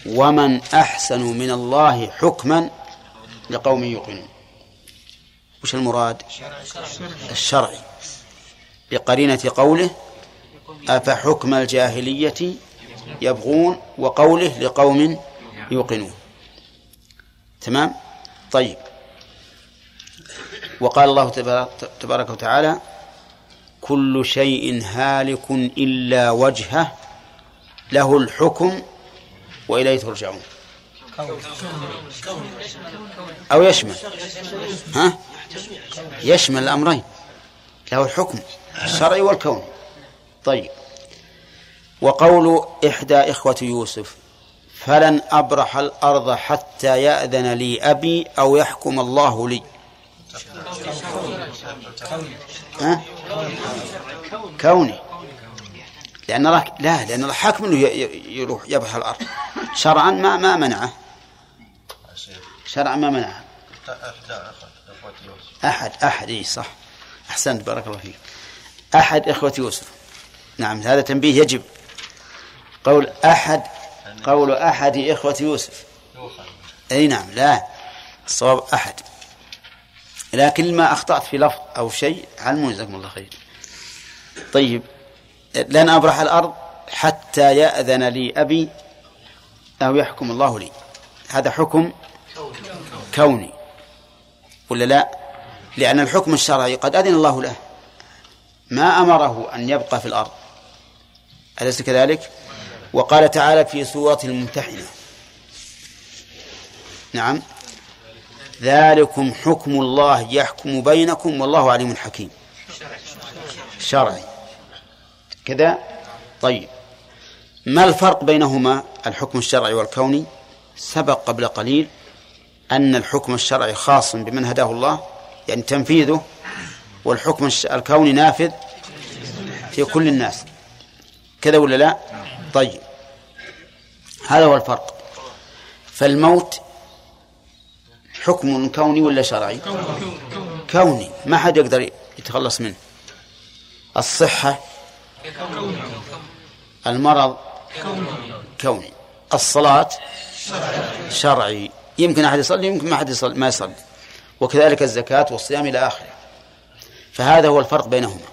ومن أحسن من الله حكما لقوم يوقنون. وش المراد؟ الشرعي بقرينة قوله أفحكم الجاهلية يبغون وقوله لقوم يوقنون. تمام؟ طيب. وقال الله تبارك- وتعالى كل شيء هالك إلا وجهه له الحكم وإليه ترجعون. أو يشمل. ها؟ يشمل الأمرين. له الحكم الشرعي والكوني. طيب. وقول إحدى إخوة يوسف فلن أبرح الأرض حتى يأذن لي أبي أو يحكم الله لي. ها؟ كوني. لأن الله لا لأن الله حاكم ي- يروح يبرح الأرض. شرعا ما ما منعه. شرعا ما منعه. أحد أحد إي صح. أحسنت بارك الله فيك. أحد إخوة يوسف. نعم هذا تنبيه يجب. قول أحد قول أحد إخوة يوسف. أي نعم لا. الصواب أحد. لكن ما أخطأت في لفظ أو شيء علموني جزاكم الله خير. طيب. لن أبرح الأرض حتى يأذن لي أبي أو يحكم الله لي. هذا حكم كوني. ولا لا؟ لأن الحكم الشرعي قد أذن الله له. ما أمره أن يبقى في الأرض. أليس كذلك؟ وقال تعالى في سورة الممتحنة. نعم. ذلكم حكم الله يحكم بينكم والله عليم حكيم. شرعي. كذا. طيب. ما الفرق بينهما؟ الحكم الشرعي والكوني. سبق قبل قليل أن الحكم الشرعي خاص بمن هداه الله يعني تنفيذه والحكم الكوني نافذ في كل الناس. كذا ولا لا؟ طيب. هذا هو الفرق. فالموت حكم كوني ولا شرعي؟ كوني. ما حد يقدر يتخلص منه. الصحة المرض كوني. الصلاة شرعي. يمكن أحد يصلي يمكن ما أحد يصلي ما يصلي. وكذلك الزكاة والصيام إلى آخره. فهذا هو الفرق بينهما.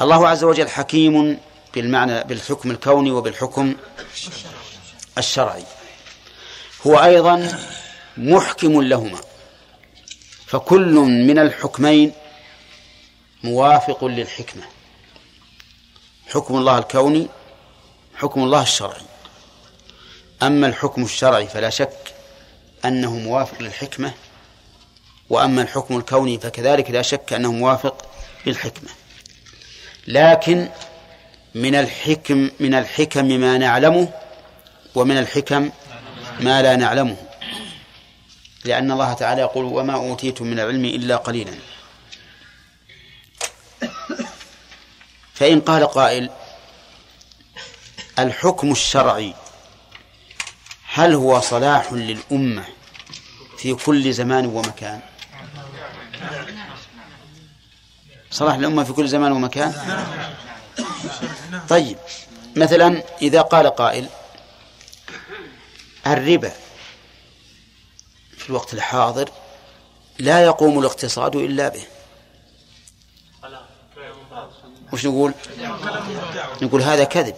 الله عز وجل حكيم بالمعنى بالحكم الكوني وبالحكم الشرعي. هو أيضا محكم لهما. فكل من الحكمين موافق للحكمة. حكم الله الكوني حكم الله الشرعي. أما الحكم الشرعي فلا شك أنه موافق للحكمة وأما الحكم الكوني فكذلك لا شك أنه موافق للحكمة. لكن من الحكم من الحكم ما نعلمه ومن الحكم ما لا نعلمه. لأن الله تعالى يقول وما أوتيتم من العلم إلا قليلا. فإن قال قائل الحكم الشرعي هل هو صلاح للأمة في كل زمان ومكان؟ صلاح للأمة في كل زمان ومكان؟ طيب مثلا إذا قال قائل الربا في الوقت الحاضر لا يقوم الاقتصاد إلا به. وش نقول؟ نقول هذا كذب.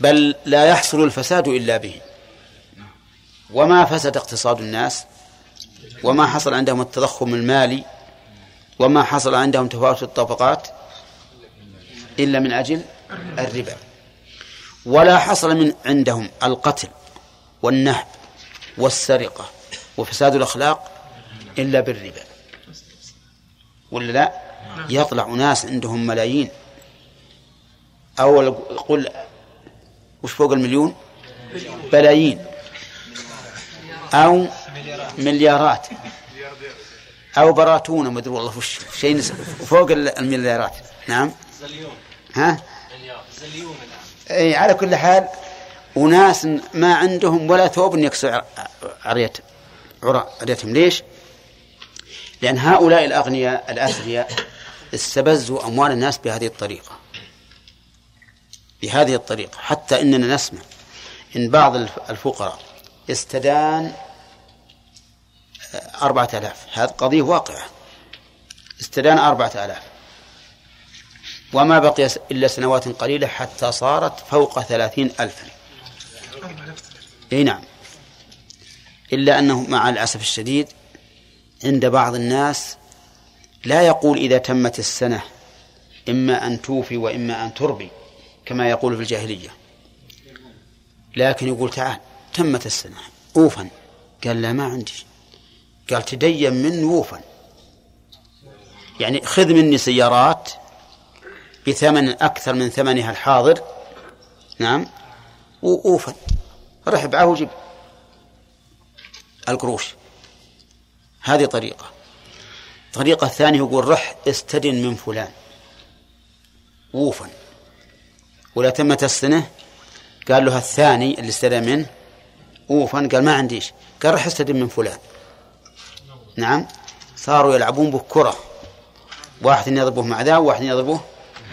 بل لا يحصل الفساد إلا به. وما فسد اقتصاد الناس وما حصل عندهم التضخم المالي وما حصل عندهم تفاوت الطبقات إلا من أجل الربا. ولا حصل من عندهم القتل والنهب والسرقة وفساد الأخلاق إلا بالربا. ولا لا؟ يطلع ناس عندهم ملايين. أو قل وش فوق المليون؟ بلايين. أو مليارات. أو براتون ما أدري والله وش شيء فوق المليارات. نعم. زليون. ها؟ زليون أي على كل حال وناس ما عندهم ولا ثوب يكسر عريتهم عريتهم. ليش؟ لأن هؤلاء الأغنياء الأثرياء استبزوا أموال الناس بهذه الطريقة. بهذه الطريقة. حتى إننا نسمع إن بعض الفقراء استدان أربعة آلاف. هذه قضية واقعة. استدان أربعة آلاف. وما بقي إلا سنوات قليلة حتى صارت فوق ثلاثين ألفا. أي نعم. إلا أنه مع الأسف الشديد عند بعض الناس لا يقول إذا تمت السنة إما أن توفي وإما أن تربي كما يقول في الجاهلية. لكن يقول تعال تمت السنة أوفا قال لا ما عندي قال تدين من ووفا يعني خذ مني سيارات بثمن أكثر من ثمنها الحاضر. نعم. وأوفا رح بعه وجب القروش. هذه طريقة. الطريقة الثانية يقول رح استدن من فلان. ووفا ولا تمت السنة قال له الثاني اللي استدن منه ووفا قال ما عنديش. قال رح استدن من فلان. نعم. صاروا يلعبون به كرة واحد يضربه مع ذا وواحد يضربه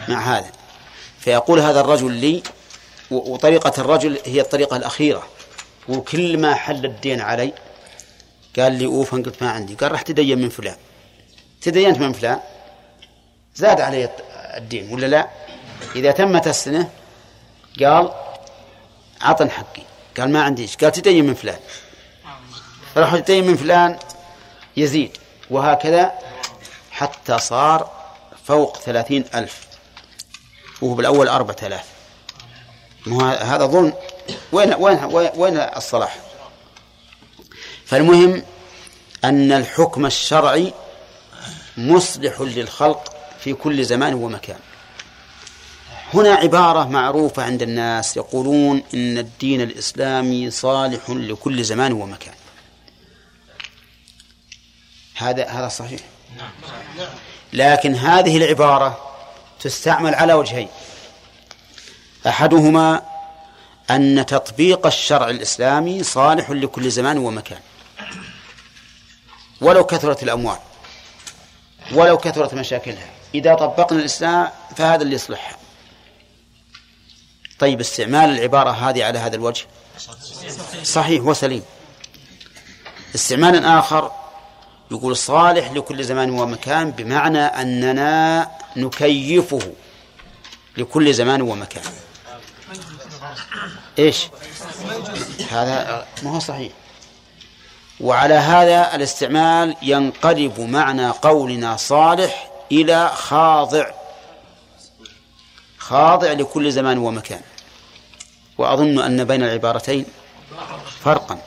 مع هذا. فيقول هذا الرجل لي وطريقة الرجل هي الطريقة الأخيرة. وكل ما حل الدين علي قال لي أوفا قلت ما عندي. قال راح تدين من فلان. تدينت من فلان. زاد علي الدين ولا لا؟ إذا تمت السنة قال عطن حقي. قال ما عنديش قال تدين من فلان. راح تدين من فلان يزيد. وهكذا حتى صار فوق ثلاثين ألف. وهو بالأول أربعة آلاف. هذا ظلم. وين وين وين الصلاح؟ فالمهم أن الحكم الشرعي مصلح للخلق في كل زمان ومكان. هنا عبارة معروفة عند الناس يقولون إن الدين الإسلامي صالح لكل زمان ومكان. هذا هذا صحيح. لكن هذه العبارة تستعمل على وجهين. أحدهما أن تطبيق الشرع الإسلامي صالح لكل زمان ومكان. ولو كثرت الأموال. ولو كثرت مشاكلها. إذا طبقنا الإسلام فهذا اللي يصلحها. طيب استعمال العبارة هذه على هذا الوجه. صحيح وسليم. استعمال آخر يقول صالح لكل زمان ومكان بمعنى أننا نكيفه لكل زمان ومكان. إيش؟ هذا ما هو صحيح. وعلى هذا الاستعمال ينقلب معنى قولنا صالح إلى خاضع. خاضع لكل زمان ومكان. وأظن أن بين العبارتين فرقا.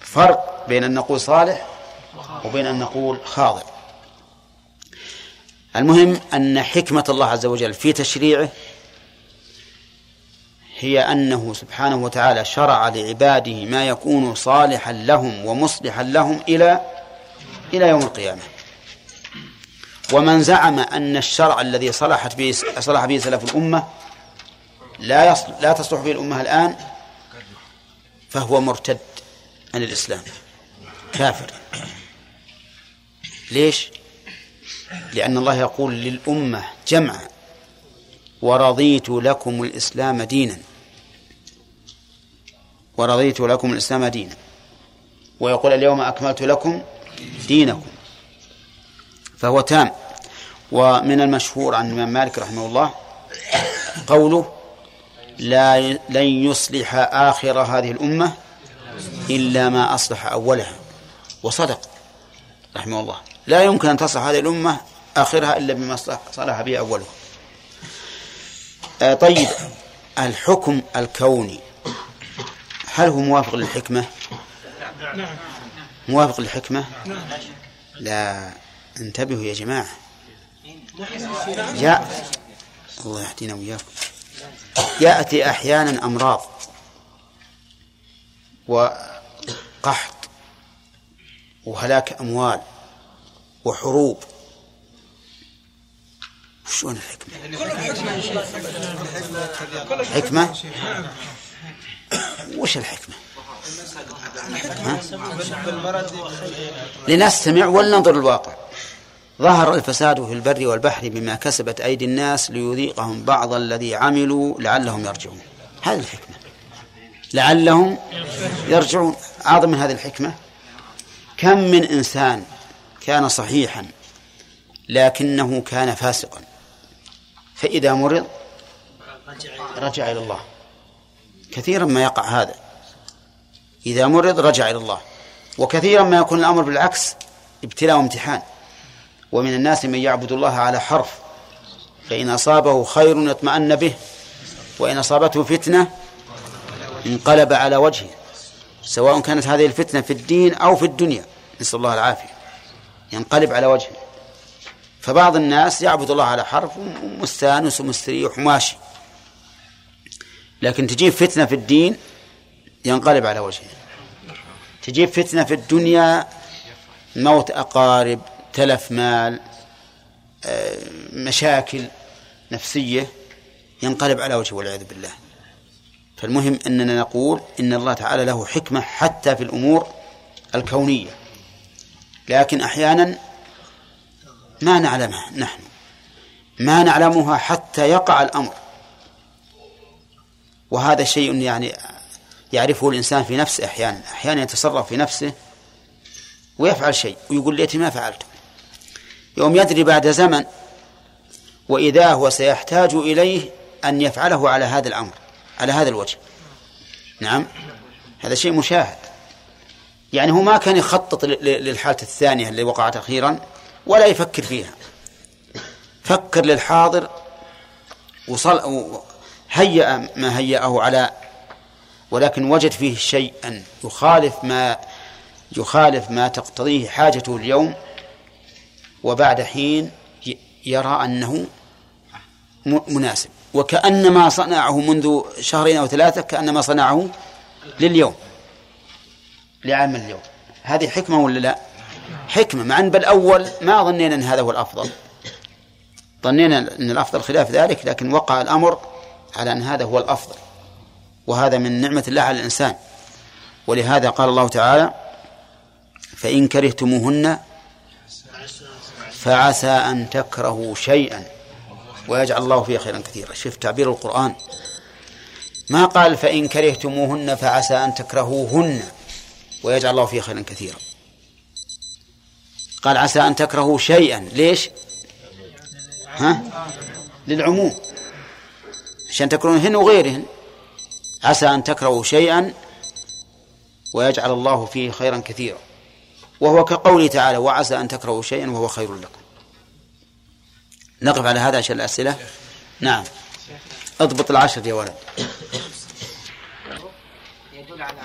فرق بين أن نقول صالح وبين أن نقول خاضع. المهم أن حكمة الله عز وجل في تشريعه هي أنه سبحانه وتعالى شرع لعباده ما يكون صالحا لهم ومصلحا لهم إلى إلى يوم القيامة. ومن زعم أن الشرع الذي صلحت به صلح به سلف الأمة لا لا تصلح به الأمة الآن فهو مرتد عن الإسلام. كافر. ليش؟ لأن الله يقول للأمة جمعا ورضيت لكم الإسلام دينا. ورضيت لكم الإسلام دينا. ويقول اليوم أكملت لكم دينكم. فهو تام. ومن المشهور عن الإمام مالك رحمه الله قوله لا لن يصلح آخر هذه الأمة إلا ما أصلح أولها. وصدق رحمه الله. لا يمكن أن تصلح هذه الأمة آخرها إلا بما صلح به أولها. آه طيب. الحكم الكوني. هل هو موافق للحكمة؟ موافق للحكمة؟ لا. انتبهوا يا جماعة. جاء. الله يهدينا وإياكم يأتي أحيانا أمراض وقحط وهلاك أموال وحروب. شلون الحكمة؟ حكمة؟ وش الحكمة؟ لنستمع ولننظر الواقع. ظهر الفساد في البر والبحر بما كسبت أيدي الناس ليذيقهم بعض الذي عملوا لعلهم يرجعون. هذه الحكمة. لعلهم يرجعون. أعظم من هذه الحكمة. كم من إنسان كان صحيحا لكنه كان فاسقا. فإذا مرض رجع إلى الله. كثيرا ما يقع هذا. إذا مرض رجع إلى الله. وكثيرا ما يكون الأمر بالعكس ابتلاء وامتحان. ومن الناس من يعبد الله على حرف. فإن أصابه خير اطمأن به وإن أصابته فتنة انقلب على وجهه. سواء كانت هذه الفتنة في الدين أو في الدنيا نسأل الله العافية. ينقلب على وجهه. فبعض الناس يعبد الله على حرف ومستانس ومستريح وماشي لكن تجيب فتنة في الدين ينقلب على وجهه. تجيب فتنة في الدنيا موت أقارب تلف مال آه، مشاكل نفسية ينقلب على وجهه والعياذ بالله. فالمهم أننا نقول إن الله تعالى له حكمة حتى في الأمور الكونية. لكن أحيانا ما نعلمها نحن. ما نعلمها حتى يقع الأمر. وهذا شيء يعني يعرفه الإنسان في نفسه أحيانا أحيانا يتصرف في نفسه ويفعل شيء ويقول ليتي ما فعلته يوم يدري بعد زمن وإذا هو سيحتاج إليه أن يفعله على هذا الأمر على هذا الوجه. نعم؟ هذا شيء مشاهد. يعني هو ما كان يخطط للحالة الثانية اللي وقعت أخيرا ولا يفكر فيها. فكر للحاضر وصل هيأ ما هيأه على ولكن وجد فيه شيئا يخالف ما يخالف ما تقتضيه حاجته اليوم وبعد حين يرى أنه مناسب. وكأنما صنعه منذ شهرين أو ثلاثة كأنما صنعه لليوم لعام اليوم. هذه حكمة ولا لا؟ حكمة. مع أن بالأول ما ظنينا أن هذا هو الأفضل. ظنينا أن الأفضل خلاف ذلك لكن وقع الأمر على أن هذا هو الأفضل وهذا من نعمة الله على الإنسان. ولهذا قال الله تعالى فإن كرهتموهن فعسى أن تكرهوا شيئا. ويجعل الله فيه خيرا كثيرا. شوف تعبير القرآن. ما قال فإن كرهتموهن فعسى أن تكرهوهن ويجعل الله فيه خيرا كثيرا. قال عسى أن تكرهوا شيئا. ليش؟ ها؟ للعموم. عشان تكرهوهن وغيرهن. عسى أن تكرهوا شيئا ويجعل الله فيه خيرا كثيرا. وهو كقوله تعالى وعسى أن تكرهوا شيئا وهو خير لكم. نقف على هذا عشان الأسئلة؟ نعم. اضبط العشر يا ولد. يدل على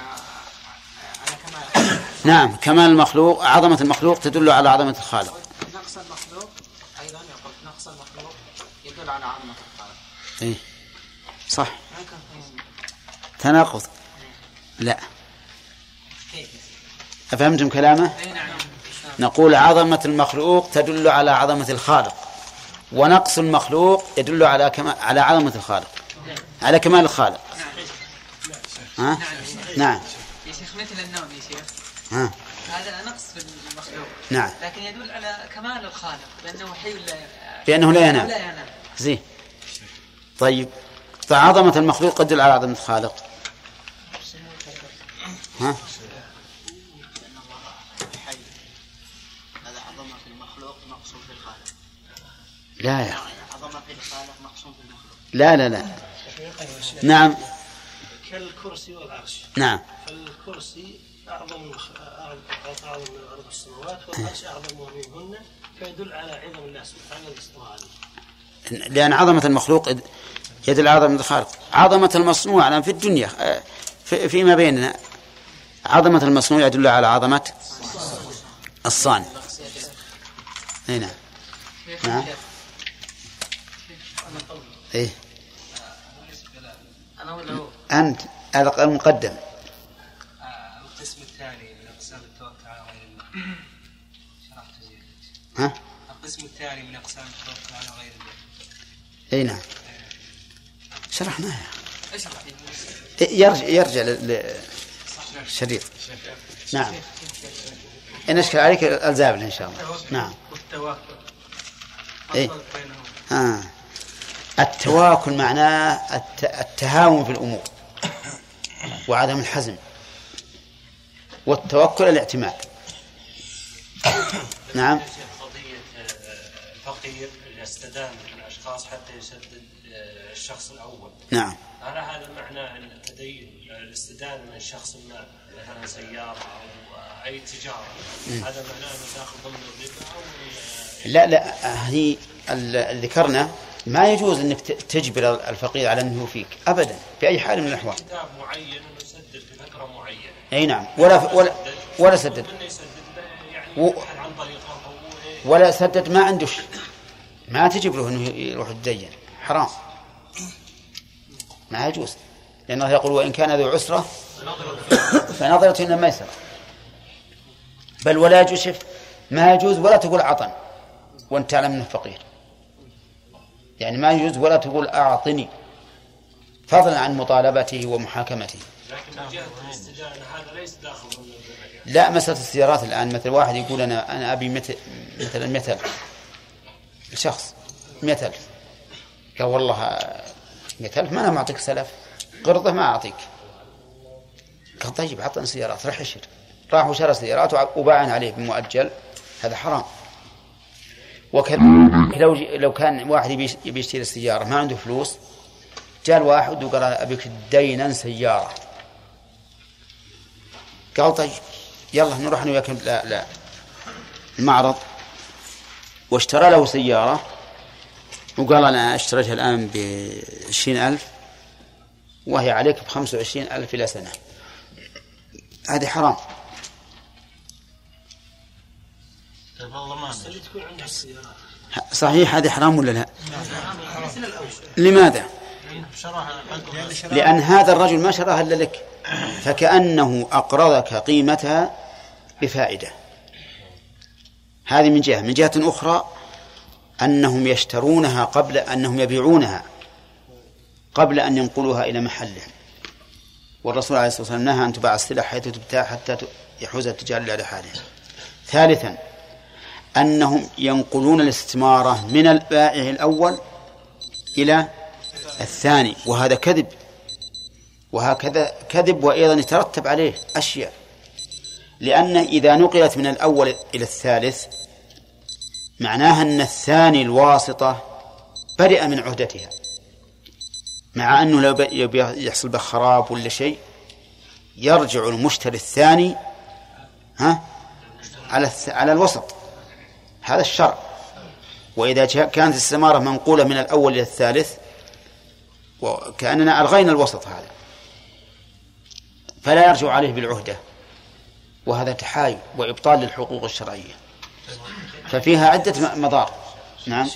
نعم كمال المخلوق عظمة المخلوق تدل على عظمة الخالق. نقص المخلوق أيضا يقول نقص المخلوق يدل على عظمة صح. تناقض. لا. أفهمتم كلامه؟ نقول عظمة المخلوق تدل على عظمة الخالق. ونقص المخلوق يدل على كما على عظمة الخالق. على كمال الخالق. ها؟ نعم. يا شيخ مثل النوم يا شيخ. ها. هذا نقص في المخلوق. نعم. لكن يدل على كمال الخالق بأنه حي لا بأنه لا ينام. لا ينام. زين. طيب. فعظمة المخلوق تدل على عظمة الخالق. ها؟ لا يا أخي. لا لا لا. نعم. كالكرسي والعرش. نعم. فالكرسي أعظم أعظم من أرض السماوات والعرش أعظم منهن فيدل على عظم الله سبحانه عليه. لأن عظمة المخلوق يدل على عظمة الخالق. عظمة المصنوع في الدنيا آه، في فيما بيننا. عظمة المصنوع يدل على عظمة الصانع. هنا نعم. إيه أنت المقدم آه، القسم الثاني من أقسام التوكل على غير الله. شرحت زين. ها؟ القسم الثاني من أقسام التوكل على غير الله. إي نعم. شرحناها. اشرح يرجع يرجع للشريط نعم. إن أشكل عليك الزابل إن شاء الله. نعم. إيه. آه. التواكل معناه الت... التهاون في الأمور وعدم الحزم والتوكل الاعتماد. نعم. قضية آه، الفقير اللي استدان من الأشخاص حتى يسدد آه، الشخص الأول. نعم. هل هذا معناه أن التدين الاستدانة من شخص ما مثلا سيارة أو آه، أي تجارة. هذا معناه أنه داخل ضمن الربا آه، لا لا هي ال- ذكرنا ما يجوز أنك تجبر الفقير على أنه فيك ابدا بأي حال من الأحوال. كتاب معين في فترة معينة. أي نعم. ولا ولا ولا سدد يعني و- عن طريقه أو. ولا سدد ما عنده شيء. ما تجب له إنه يروح يتدين. حرام. ما يجوز. لأنه يقول وإن كان ذو عسرة فنظرة إلى الميسرة. بل ولا يجوز ما يجوز ولا تقول عطن وأنت تعلم إنه فقير. يعني ما يجوز ولا تقول أعطني. فضلا عن مطالبته ومحاكمته. لا مسألة السيارات الآن. مثل واحد يقول أنا أنا أبي مت... مثلا 100000 شخص 100000 قال والله 100000 ما أنا معطيك سلف. قرضه ما أعطيك. قال طيب عطنا سيارات راح يشتري راح وشرى سيارات وباعن عليه بمؤجل. هذا حرام. وكذلك لو لو كان واحد يبي يشتري السيارة ما عنده فلوس جاء واحد وقال أبيك دينا سيارة. قال طيب يلا نروح أنا وياك لا لا المعرض. واشترى له سيارة وقال أنا أشتريتها الآن بعشرين ألف وهي عليك بخمسة وعشرين ألف إلى سنة. هذه حرام. السيارات صحيح هذه حرام ولا لا؟ لماذا؟ لأن هذا الرجل ما شراها إلا لك فكأنه أقرضك قيمتها بفائدة. هذه من جهة. من جهة أخرى أنهم يشترونها قبل أنهم يبيعونها قبل أن ينقلوها إلى محلهم والرسول عليه الصلاة والسلام نهى أن تباع السلع حيث تبتاع حتى يحوز التجار إلى حالها ثالثا أنهم ينقلون الاستمارة من البائع الأول إلى الثاني وهذا كذب. وهكذا كذب وأيضا يترتب عليه أشياء. لأن إذا نقلت من الأول إلى الثالث معناها أن الثاني الواسطة برئ من عهدتها. مع أنه لو يحصل به خراب ولا شيء يرجع المشتري الثاني ها على على الوسط. هذا الشرع. وإذا كانت السمارة منقولة من الأول إلى الثالث وكأننا ألغينا الوسط هذا. فلا يرجع عليه بالعهدة. وهذا تحايل وإبطال للحقوق الشرعية. ففيها عدة مضار. نعم.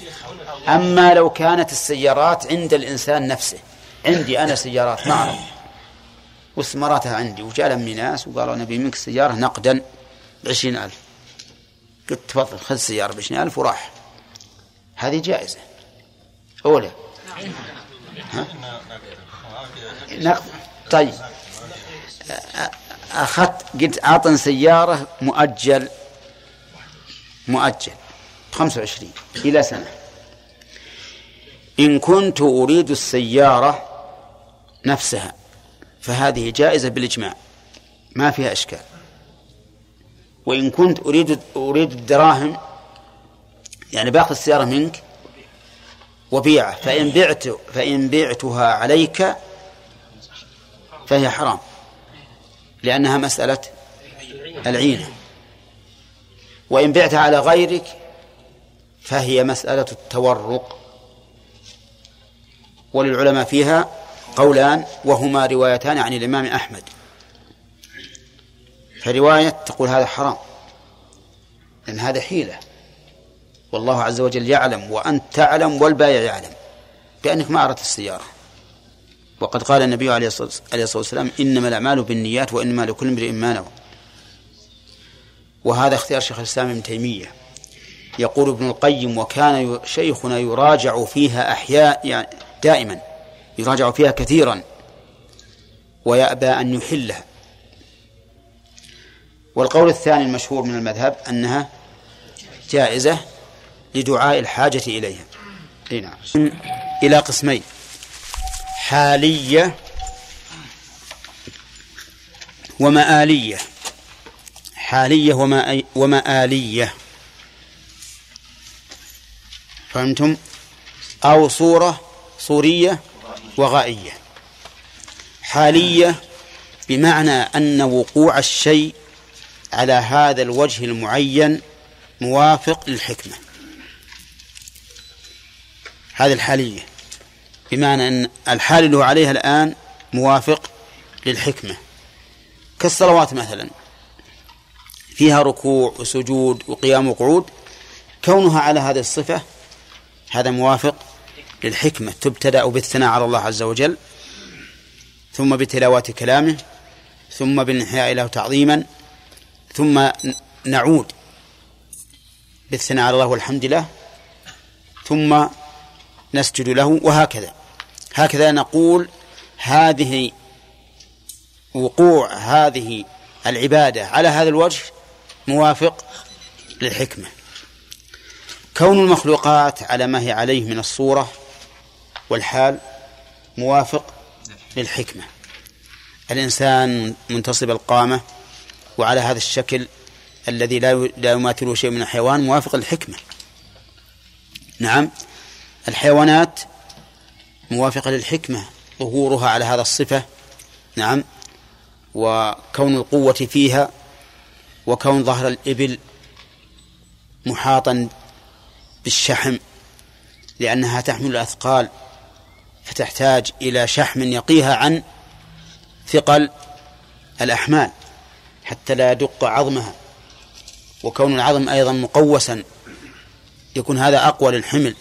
أما لو كانت السيارات عند الإنسان نفسه. عندي أنا سيارات معرض واستماراتها عندي. وجاء لمي ناس وقالوا نبي منك سيارة نقدا بعشرين ألف. قلت تفضل خذ سيارة بعشرين ألف وراح. هذه جائزة. أولى؟ نقد. طيب. أخذت قلت أعطني سيارة مؤجل مؤجل. 25 إلى سنة. إن كنت أريد السيارة نفسها فهذه جائزة بالإجماع. ما فيها إشكال. وإن كنت أريد أريد الدراهم يعني باخذ السيارة منك وبيعه فإن بعت فإن بعتها عليك فهي حرام لأنها مسألة العينة. وإن بعتها على غيرك فهي مسألة التورق. وللعلماء فيها قولان وهما روايتان عن الإمام أحمد. فرواية تقول هذا حرام لأن هذا حيلة. والله عز وجل يعلم وأنت تعلم والبائع يعلم بأنك ما أردت السيارة. وقد قال النبي عليه الصلاة والسلام إنما الأعمال بالنيات وإنما لكل امرئ ما نوى. وهذا اختيار شيخ الإسلام ابن تيمية. يقول ابن القيم وكان شيخنا يراجع فيها أحياء يعني دائما يراجع فيها كثيرا ويأبى أن يحلها. والقول الثاني المشهور من المذهب أنها جائزة لدعاء الحاجة إليها. نعم. إلى قسمين. حالية ومآلية. حالية ومآلية فهمتم؟ أو صورة صورية وغائية. حالية بمعنى أن وقوع الشيء على هذا الوجه المعين موافق للحكمة. هذه الحالية. بمعنى أن الحال اللي هو عليها الآن موافق للحكمة. كالصلوات مثلا. فيها ركوع وسجود وقيام وقعود. كونها على هذه الصفة هذا موافق للحكمة تبتدأ بالثناء على الله عز وجل ثم بتلاوة كلامه ثم بالانحياء له تعظيما ثم نعود بالثناء على الله والحمد لله ثم نسجد له وهكذا. هكذا نقول هذه وقوع هذه العبادة على هذا الوجه موافق للحكمة. كون المخلوقات على ما هي عليه من الصورة والحال موافق للحكمة. الإنسان منتصب القامة وعلى هذا الشكل الذي لا لا يماثله شيء من الحيوان موافق للحكمة. نعم الحيوانات موافقة للحكمة ظهورها على هذا الصفة. نعم وكون القوة فيها وكون ظهر الإبل محاطا بالشحم لأنها تحمل الأثقال فتحتاج إلى شحم يقيها عن ثقل الأحمال حتى لا يدق عظمها. وكون العظم أيضا مقوسا يكون هذا أقوى للحمل.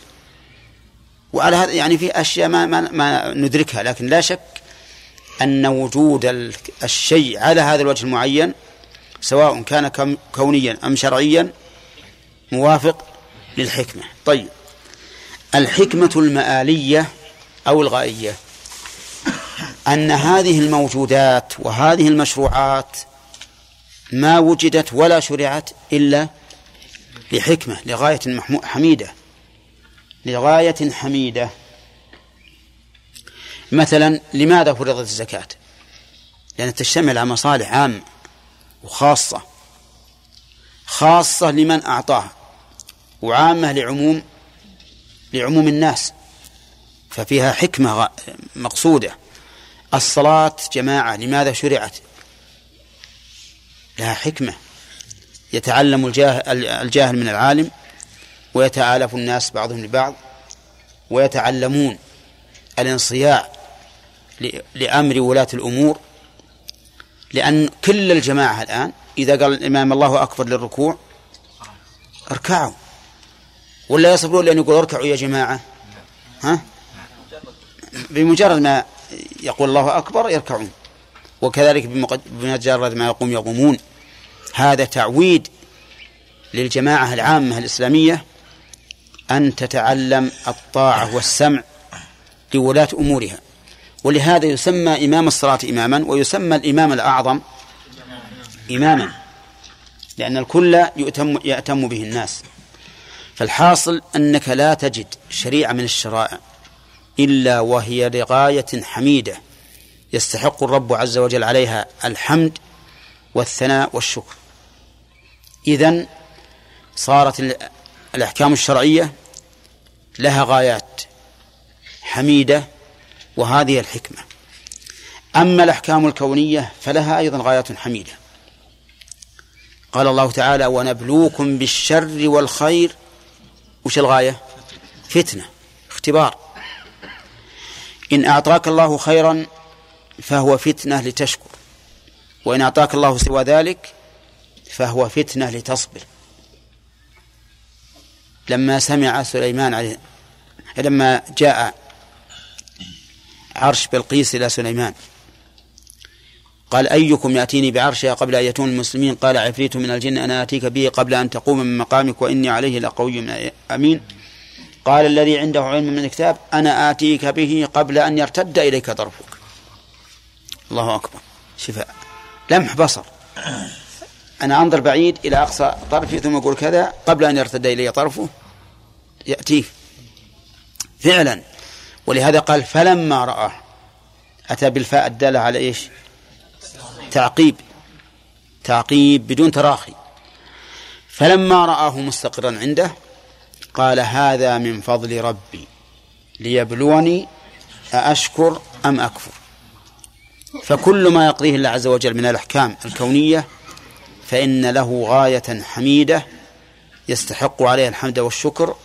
وعلى هذا يعني في أشياء ما, ما, ما ندركها لكن لا شك أن وجود الشيء على هذا الوجه المعين سواء كان كونيا أم شرعيا موافق للحكمة. طيب. الحكمة المآلية أو الغائية؟ أن هذه الموجودات وهذه المشروعات ما وجدت ولا شرعت إلا لحكمة لغاية حميدة. لغاية حميدة. مثلا لماذا فرضت الزكاة؟ لأن تشتمل على مصالح عامة. وخاصة خاصة لمن أعطاها وعامة لعموم لعموم الناس ففيها حكمة مقصودة. الصلاة جماعة لماذا شرعت؟ لها حكمة. يتعلم الجاهل من العالم ويتآلف الناس بعضهم لبعض ويتعلمون الانصياع لأمر ولاة الأمور لأن كل الجماعة الآن إذا قال الإمام الله أكبر للركوع اركعوا. ولا يصبرون لأن يقول اركعوا يا جماعة. ها؟ بمجرد ما يقول الله أكبر يركعون. وكذلك بمجرد ما يقوم يقومون. هذا تعويد للجماعة العامة الإسلامية أن تتعلم الطاعة والسمع لولاة أمورها. ولهذا يسمى إمام الصلاة إماما ويسمى الإمام الأعظم إماما لأن الكل يؤتم, يأتم به الناس. فالحاصل أنك لا تجد شريعة من الشرائع إلا وهي لغاية حميدة يستحق الرب عز وجل عليها الحمد والثناء والشكر. إذن صارت الأحكام الشرعية لها غايات حميدة وهذه الحكمة. أما الأحكام الكونية فلها أيضا غايات حميدة. قال الله تعالى ونبلوكم بالشر والخير. وش الغاية؟ فتنة اختبار. إن أعطاك الله خيرا فهو فتنة لتشكر وإن أعطاك الله سوى ذلك فهو فتنة لتصبر. لما سمع سليمان عليه لما جاء عرش بلقيس إلى سليمان. قال أيكم يأتيني بعرشها قبل أن يتون المسلمين؟ قال عفريت من الجن أنا آتيك به قبل أن تقوم من مقامك وإني عليه لقوي أمين. قال الذي عنده علم من الكتاب أنا آتيك به قبل أن يرتد إليك طرفك. الله أكبر. شفاء لمح بصر. أنا أنظر بعيد إلى أقصى طرفي ثم أقول كذا قبل أن يرتد إلي طرفه. يأتيه. فعلا. ولهذا قال فلما رآه أتى بالفاء الدالة على إيش؟ تعقيب تعقيب بدون تراخي. فلما رآه مستقرا عنده قال هذا من فضل ربي ليبلوني أأشكر أم أكفر. فكل ما يقضيه الله عز وجل من الأحكام الكونية فإن له غاية حميدة يستحق عليها الحمد والشكر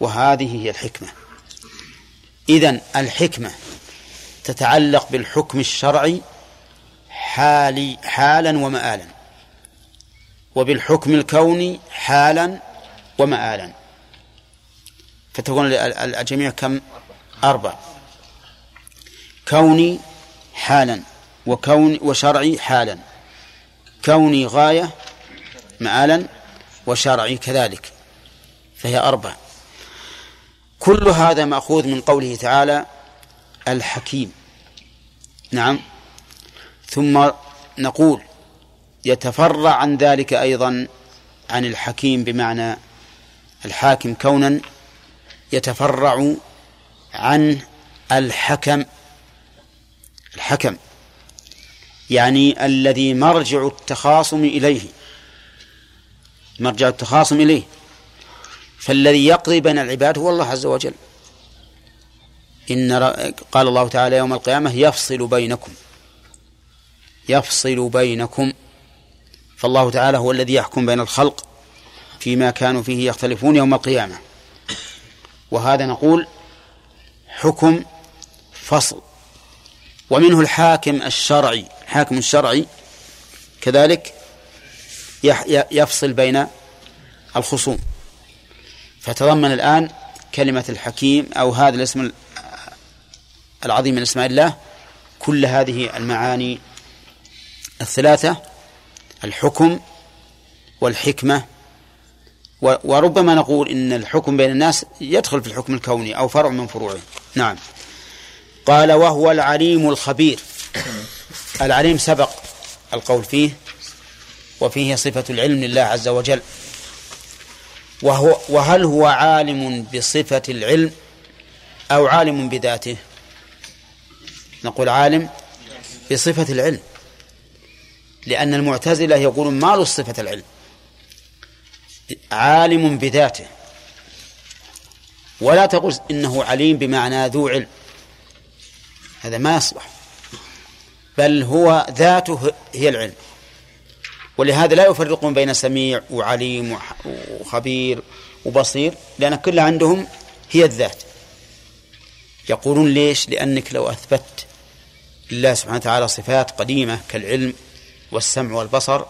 وهذه هي الحكمة. إذن الحكمة تتعلق بالحكم الشرعي حالي حالا ومآلا. وبالحكم الكوني حالا ومآلا. فتكون الجميع كم؟ أربع كوني حالا وكون وشرعي حالا. كوني غاية مآلا وشرعي كذلك. فهي أربع كل هذا مأخوذ من قوله تعالى الحكيم. نعم. ثم نقول يتفرع عن ذلك أيضا عن الحكيم بمعنى الحاكم كونا يتفرع عن الحكم. الحكم يعني الذي مرجع التخاصم إليه. مرجع التخاصم إليه. فالذي يقضي بين العباد هو الله عز وجل. إن قال الله تعالى يوم القيامة يفصل بينكم. يفصل بينكم. فالله تعالى هو الذي يحكم بين الخلق فيما كانوا فيه يختلفون يوم القيامة. وهذا نقول حكم فصل. ومنه الحاكم الشرعي. الحاكم الشرعي كذلك يفصل بين الخصوم. فتضمن الآن كلمة الحكيم أو هذا الاسم العظيم من أسماء الله كل هذه المعاني الثلاثة الحكم والحكمة. وربما نقول إن الحكم بين الناس يدخل في الحكم الكوني أو فرع من فروعه. نعم. قال وهو العليم الخبير. العليم سبق القول فيه وفيه صفة العلم لله عز وجل. وهو وهل هو عالم بصفة العلم أو عالم بذاته؟ نقول عالم بصفة العلم. لأن المعتزلة يقولون ما له صفة العلم. عالم بذاته. ولا تقول إنه عليم بمعنى ذو علم. هذا ما يصلح. بل هو ذاته هي العلم. ولهذا لا يفرقون بين سميع وعليم وخبير وبصير لأن كل عندهم هي الذات. يقولون ليش؟ لأنك لو أثبت لله سبحانه وتعالى صفات قديمة كالعلم والسمع والبصر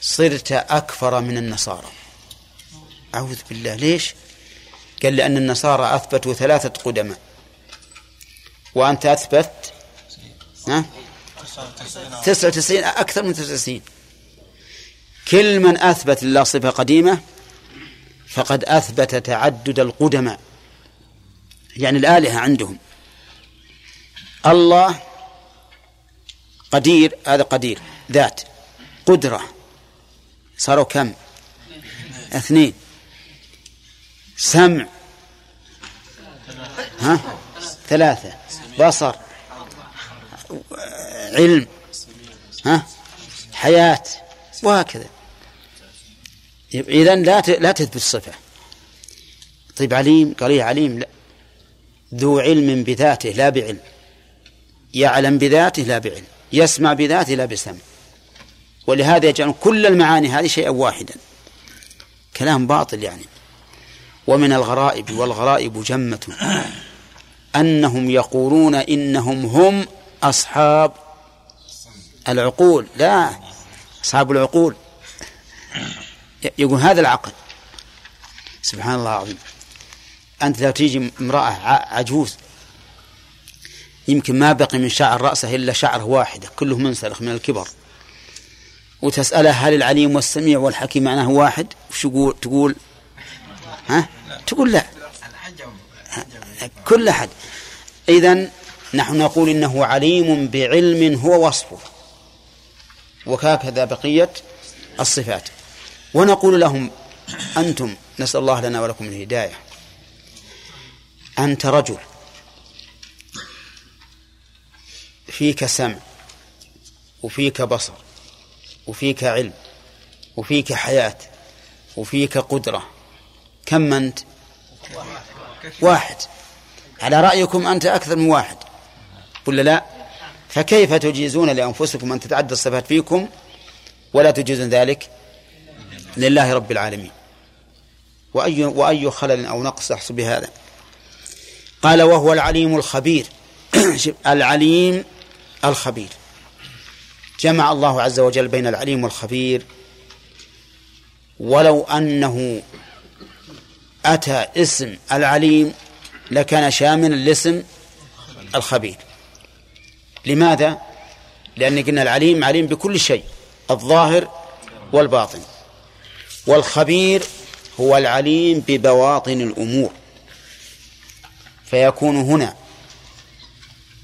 صرت أكفر من النصارى. أعوذ بالله. ليش؟ قال لأن النصارى أثبتوا ثلاثة قدماء. وأنت أثبت تسعة وتسعين أكثر من تسعة وتسعين. كل من أثبت لله صفة قديمة فقد أثبت تعدد القدماء. يعني الآلهة عندهم. الله قدير هذا قدير. ذات قدرة. صاروا كم؟ اثنين. سمع. ها؟ ثلاثة. بصر. علم. ها؟ حياة. وهكذا. إذا لا لا تثبت الصفة. طيب عليم قال إيه عليم؟ لا. ذو علم بذاته لا بعلم. يعلم بذاته لا بعلم. يسمع بذاته لا بسمع. ولهذا يجعل كل المعاني هذه شيئا واحدا. كلام باطل يعني. ومن الغرائب والغرائب جمة. أنهم يقولون إنهم هم أصحاب العقول. لا أصحاب العقول. يقول هذا العقل. سبحان الله العظيم. أنت لو تيجي امرأة عجوز يمكن ما بقي من شعر رأسه إلا شعره واحدة كله منسلخ من الكبر. وتسأله هل العليم والسميع والحكيم معناه واحد؟ وش تقول تقول؟ ها؟ تقول لا. كل أحد. إذن نحن نقول إنه عليم بعلم هو وصفه. وهكذا بقية الصفات. ونقول لهم أنتم نسأل الله لنا ولكم الهداية. أنت رجل. فيك سمع وفيك بصر وفيك علم وفيك حياة وفيك قدرة. كم أنت؟ واحد. على رأيكم أنت أكثر من واحد. ولا لا؟ فكيف تجيزون لأنفسكم أن تتعدى الصفات فيكم ولا تجيزون ذلك؟ لله رب العالمين. وأي, وأي خلل أو نقص يحصل بهذا. قال وهو العليم الخبير. العليم الخبير. جمع الله عز وجل بين العليم والخبير. ولو أنه أتى اسم العليم لكان شاملا لاسم الخبير. لماذا؟ لأن قلنا العليم عليم بكل شيء الظاهر والباطن. والخبير هو العليم ببواطن الأمور فيكون هنا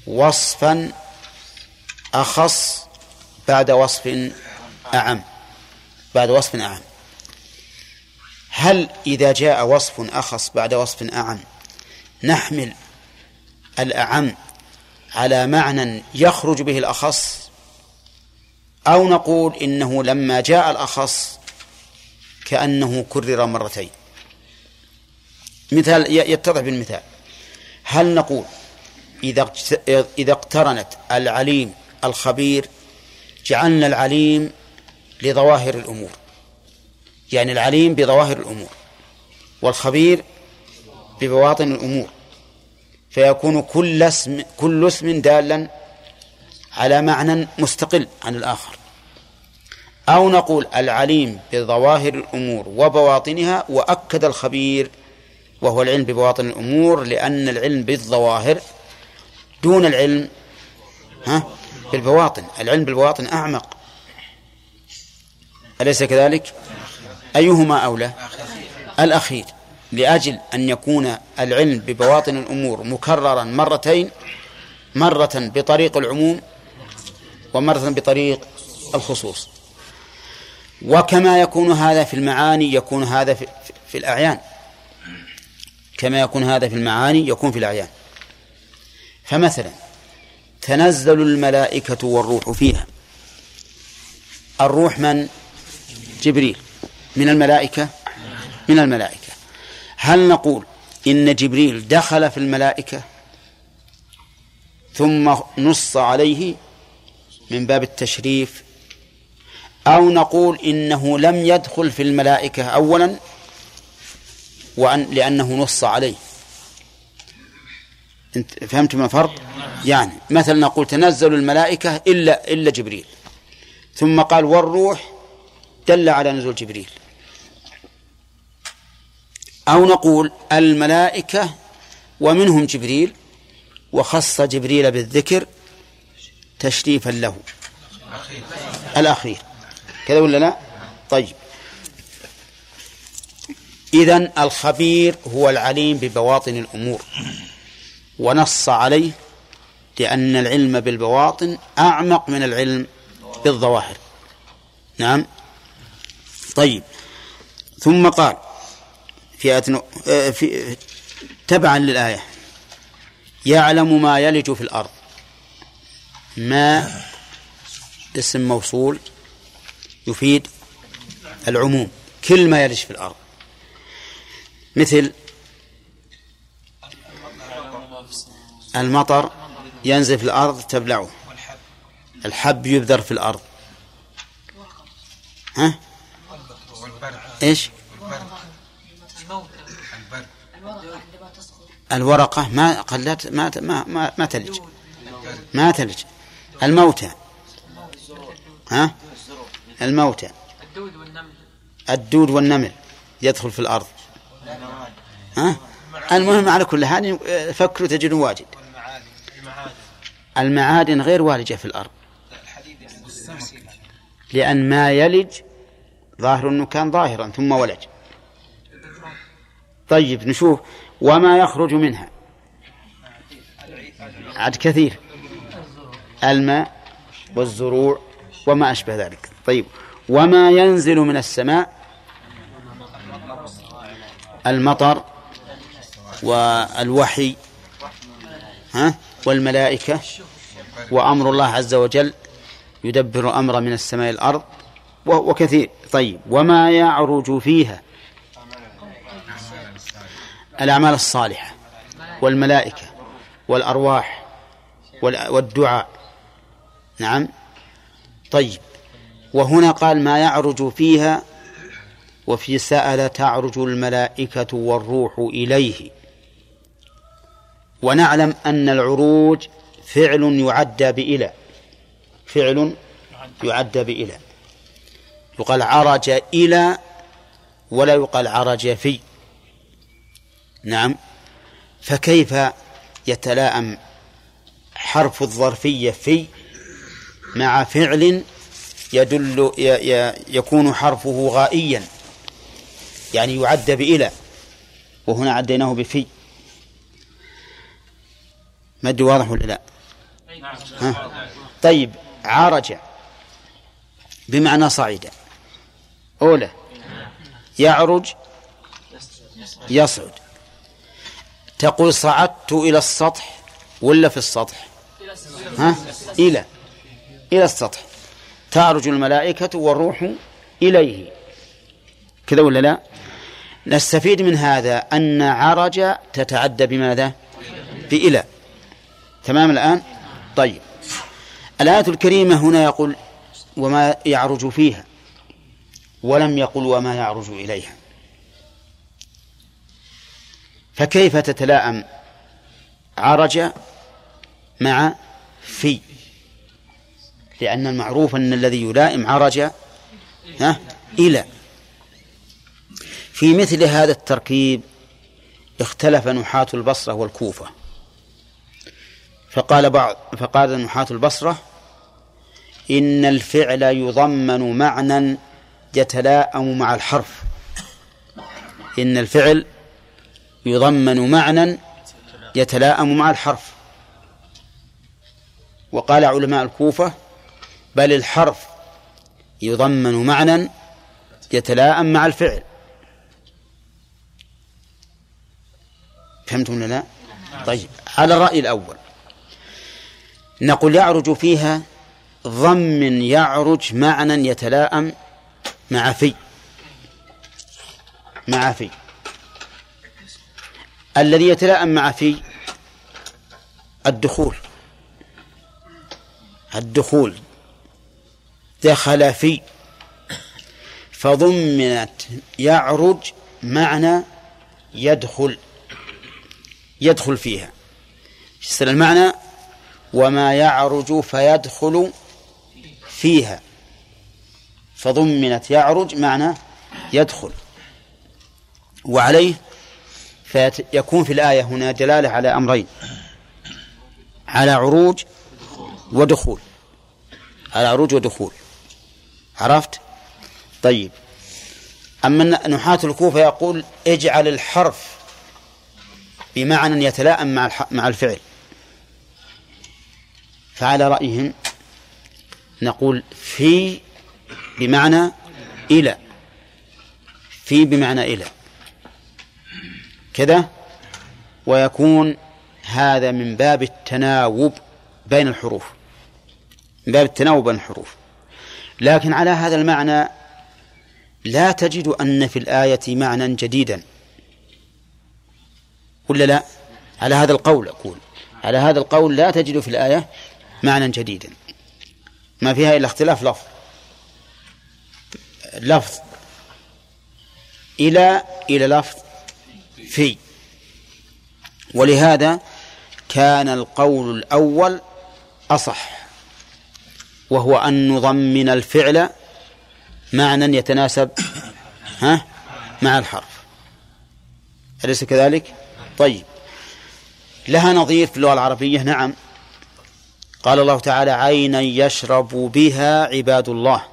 وصفا أخص بعد وصف أعم بعد وصف أعم. هل إذا جاء وصف أخص بعد وصف أعم نحمل الأعم على معنى يخرج به الأخص أو نقول إنه لما جاء الأخص كأنه كرر مرتين. مثال يتضح بالمثال. هل نقول إذا اقترنت العليم الخبير جعلنا العليم لظواهر الأمور. يعني العليم بظواهر الأمور والخبير ببواطن الأمور. فيكون كل اسم كل اسم دالا على معنى مستقل عن الآخر. أو نقول العليم بظواهر الأمور وبواطنها وأكد الخبير وهو العلم ببواطن الأمور لأن العلم بالظواهر دون العلم ها بالبواطن. العلم بالبواطن أعمق. أليس كذلك؟ أيهما أولى؟ الأخير. لأجل أن يكون العلم ببواطن الأمور مكررا مرتين مرة بطريق العموم ومرة بطريق الخصوص. وكما يكون هذا في المعاني يكون هذا في, في الأعيان. كما يكون هذا في المعاني يكون في الأعيان. فمثلا تنزل الملائكة والروح فيها. الروح من؟ جبريل. من الملائكة؟ من الملائكة. هل نقول إن جبريل دخل في الملائكة ثم نص عليه من باب التشريف أو نقول إنه لم يدخل في الملائكة أولا وأن لأنه نص عليه. أنت فهمتم الفرق؟ يعني مثلا نقول تنزل الملائكة إلا إلا جبريل. ثم قال والروح دل على نزول جبريل. أو نقول الملائكة ومنهم جبريل وخص جبريل بالذكر تشريفا له. الأخير. كذا ولا لا؟ طيب. إذن الخبير هو العليم ببواطن الأمور ونص عليه لأن العلم بالبواطن أعمق من العلم بالظواهر. نعم. طيب. ثم قال في آية في تبعا للآية. يعلم ما يلج في الأرض. ما اسم موصول؟ يفيد العموم كل ما يلج في الأرض. مثل المطر ينزل في الأرض تبلعه. الحب يبذر في الأرض. ها؟ إيش؟ الورقة ما قلت ما ما ما, ما تلج. ما تلج. الموتى. ها؟ الموتى. الدود والنمل. الدود والنمل يدخل في الأرض. ها؟ المهم على كل حال فكروا تجدون واجد. المعادن غير والجة في الأرض. لأن ما يلج ظاهر أنه كان ظاهرا ثم ولج. طيب نشوف. وما يخرج منها. عد كثير. الماء والزروع وما أشبه ذلك. طيب. وما ينزل من السماء المطر والوحي ها والملائكة. وأمر الله عز وجل يدبر أمر من السماء الأرض. وكثير. طيب. وما يعرج فيها الأعمال الصالحة والملائكة والأرواح والدعاء. نعم. طيب. وهنا قال ما يعرج فيها وفي سأل تعرج الملائكة والروح إليه. ونعلم أن العروج فعل يعدى بإلى. فعل يعدى بإلى. يقال عرج إلى ولا يقال عرج في. نعم. فكيف يتلاءم حرف الظرفية في مع فعل يدل يكون حرفه غائيا. يعني يعد بإلى. وهنا عديناه بفي. مد واضح ولا لا؟ ها؟ طيب عرج بمعنى صعد أولى. يعرج. يصعد. تقول صعدت إلى السطح ولا في السطح؟ ها؟ إلى. إلى السطح. تعرج الملائكة والروح إليه. كذا ولا لا؟ نستفيد من هذا أن عرج تتعدى بماذا؟ بإلى تمام الآن؟ طيب. الآية الكريمة هنا يقول وما يعرج فيها ولم يقل وما يعرج إليها. فكيف تتلاءم عرج مع في؟ لأن المعروف أن الذي يلائم عرج ها إلى. في مثل هذا التركيب اختلف نحاة البصرة والكوفة. فقال بعض فقال نحاة البصرة إن الفعل يضمن معنى يتلاءم مع الحرف. إن الفعل يضمن معنى يتلاءم مع الحرف. وقال علماء الكوفة بل الحرف يضمن معنى يتلاءم مع الفعل. فهمتم لا؟ طيب على الرأي الأول. نقول يعرج فيها ضم يعرج معنى يتلاءم مع في. مع في. الذي يتلاءم مع في الدخول. الدخول. دخل في فضمنت يعرج معنى يدخل يدخل فيها. يصير المعنى؟ وما يعرج فيدخل فيها. فضمنت يعرج معنى يدخل. وعليه فيكون في الآية هنا دلالة على أمرين. على عروج ودخول. على عروج ودخول. عرفت؟ طيب. أما نحاة الكوفة يقول اجعل الحرف بمعنى يتلاءم مع مع الفعل. فعلى رأيهم نقول في بمعنى إلى. في بمعنى إلى. كذا؟ ويكون هذا من باب التناوب بين الحروف. من باب التناوب بين الحروف. لكن على هذا المعنى لا تجد أن في الآية معنى جديدا. ولا لا؟ على هذا القول أقول. على هذا القول لا تجد في الآية معنى جديدا. ما فيها إلا اختلاف لفظ. لفظ إلى إلى لفظ في. ولهذا كان القول الأول أصح. وهو أن نضمن الفعل معنى يتناسب ها؟ مع الحرف. أليس كذلك؟ طيب. لها نظير في اللغة العربية نعم. قال الله تعالى عينا يشرب بها عباد الله.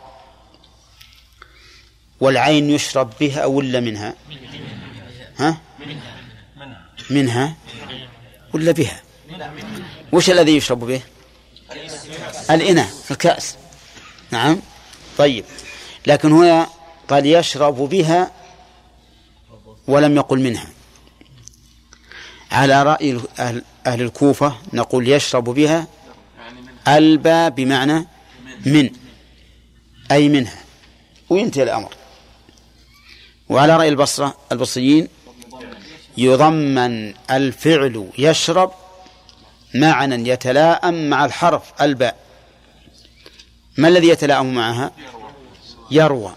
والعين يشرب بها ولا منها؟ ها؟ منها. ولا بها؟ وش الذي يشرب به؟ الإناء الكأس. نعم. طيب. لكن هنا قال يشرب بها ولم يقل منها. على رأي أهل, الكوفة نقول يشرب بها ألبى بمعنى من أي منها. وينتهي الأمر. وعلى رأي البصرة البصريين يضمن الفعل يشرب معنى يتلاءم مع الحرف الباء. ما الذي يتلاءم معها؟ يروى.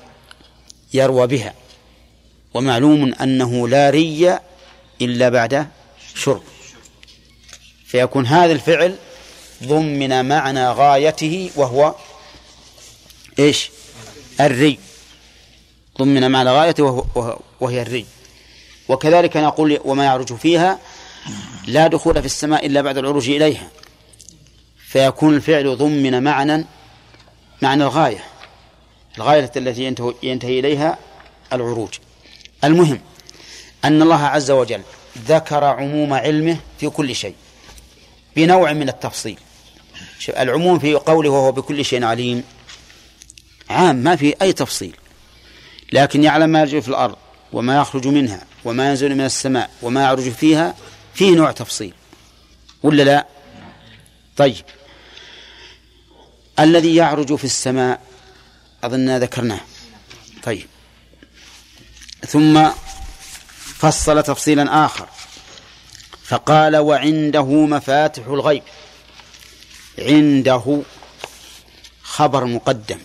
يروى بها. ومعلوم أنه لا ري إلا بعد شرب. فيكون هذا الفعل ضمن معنى غايته وهو إيش؟ الري. ضمن معنى غايته وهي الري. وكذلك نقول وما يعرج فيها لا دخول في السماء إلا بعد العروج إليها. فيكون الفعل ضمن معنى معنى الغاية الغاية التي ينتهي إليها العروج. المهم أن الله عز وجل ذكر عموم علمه في كل شيء بنوع من التفصيل. العموم في قوله وهو بكل شيء عليم عام ما في أي تفصيل. لكن يعلم ما يرجع في الأرض وما يخرج منها وما ينزل من السماء وما يعرج فيها فيه نوع تفصيل ولا لا؟ طيب. الذي يعرج في السماء أظننا ذكرناه. طيب. ثم فصل تفصيلا آخر. فقال وعنده مفاتح الغيب. عنده خبر مقدم.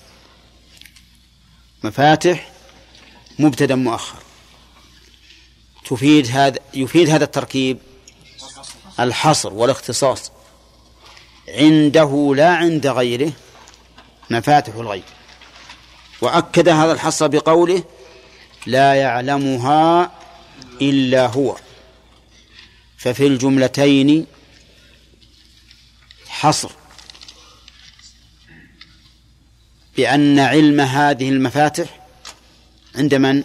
مفاتح مبتدأ مؤخر. تفيد هذا يفيد هذا التركيب الحصر والاختصاص. عنده لا عند غيره مفاتح الغيب. وأكد هذا الحصر بقوله لا يعلمها إلا هو. ففي الجملتين حصر. بأن علم هذه المفاتح عند من؟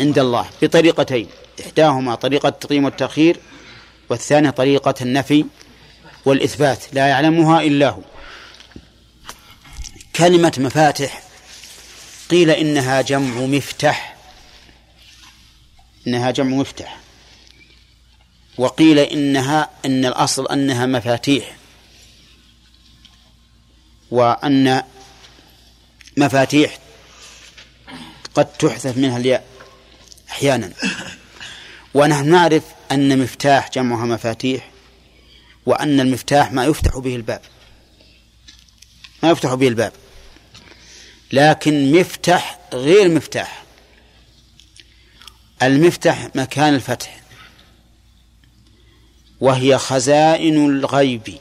عند الله. بطريقتين. إحداهما طريقة التقييم والتأخير والثانية طريقة النفي والإثبات لا يعلمها إلا هو. كلمة مفاتح قيل إنها جمع مفتح إنها جمع مفتح وقيل إنها إن الأصل أنها مفاتيح. وأن مفاتيح قد تحذف منها الياء أحيانا. ونحن نعرف أن مفتاح جمعها مفاتيح وأن المفتاح ما يفتح به الباب. ما يفتح به الباب. لكن مفتح غير مفتاح. المفتح مكان الفتح. وهي خزائن الغيب.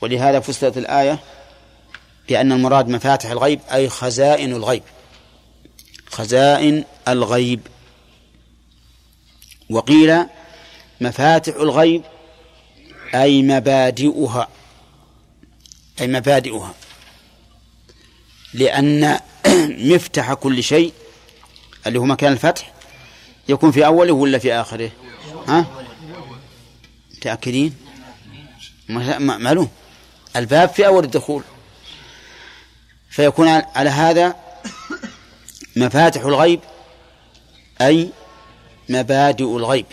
ولهذا فسرت الآية بأن المراد مفاتح الغيب أي خزائن الغيب. خزائن الغيب. وقيل مفاتح الغيب أي مبادئها أي مبادئها. لأن مفتح كل شيء اللي هو مكان الفتح يكون في أوله ولا في آخره؟ ها؟ متأكدين؟ معلوم. الباب في أول الدخول. فيكون على هذا مفاتح الغيب أي مبادئ الغيب.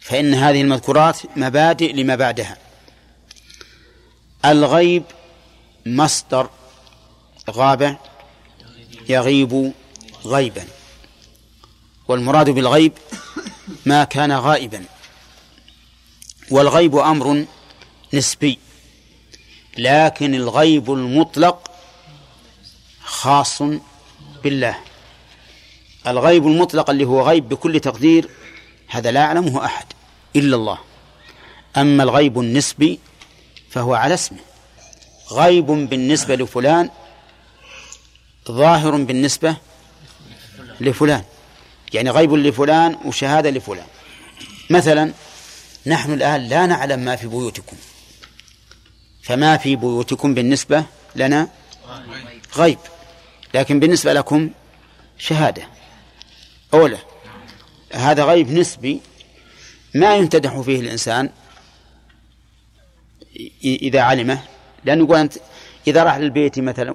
فإن هذه المذكورات مبادئ لما بعدها. الغيب مصدر غاب يغيب غيبا. والمراد بالغيب ما كان غائبا. والغيب أمر نسبي. لكن الغيب المطلق خاص بالله. الغيب المطلق اللي هو غيب بكل تقدير هذا لا يعلمه أحد إلا الله. أما الغيب النسبي فهو على اسمه. غيب بالنسبة لفلان ظاهر بالنسبة لفلان. يعني غيب لفلان وشهادة لفلان. مثلا نحن الآن لا نعلم ما في بيوتكم. فما في بيوتكم بالنسبة لنا؟ غيب. لكن بالنسبة لكم شهادة. أولى هذا غيب نسبي ما يمتدح فيه الإنسان إذا علمه لأنه يقول أنت إذا راح للبيت مثلا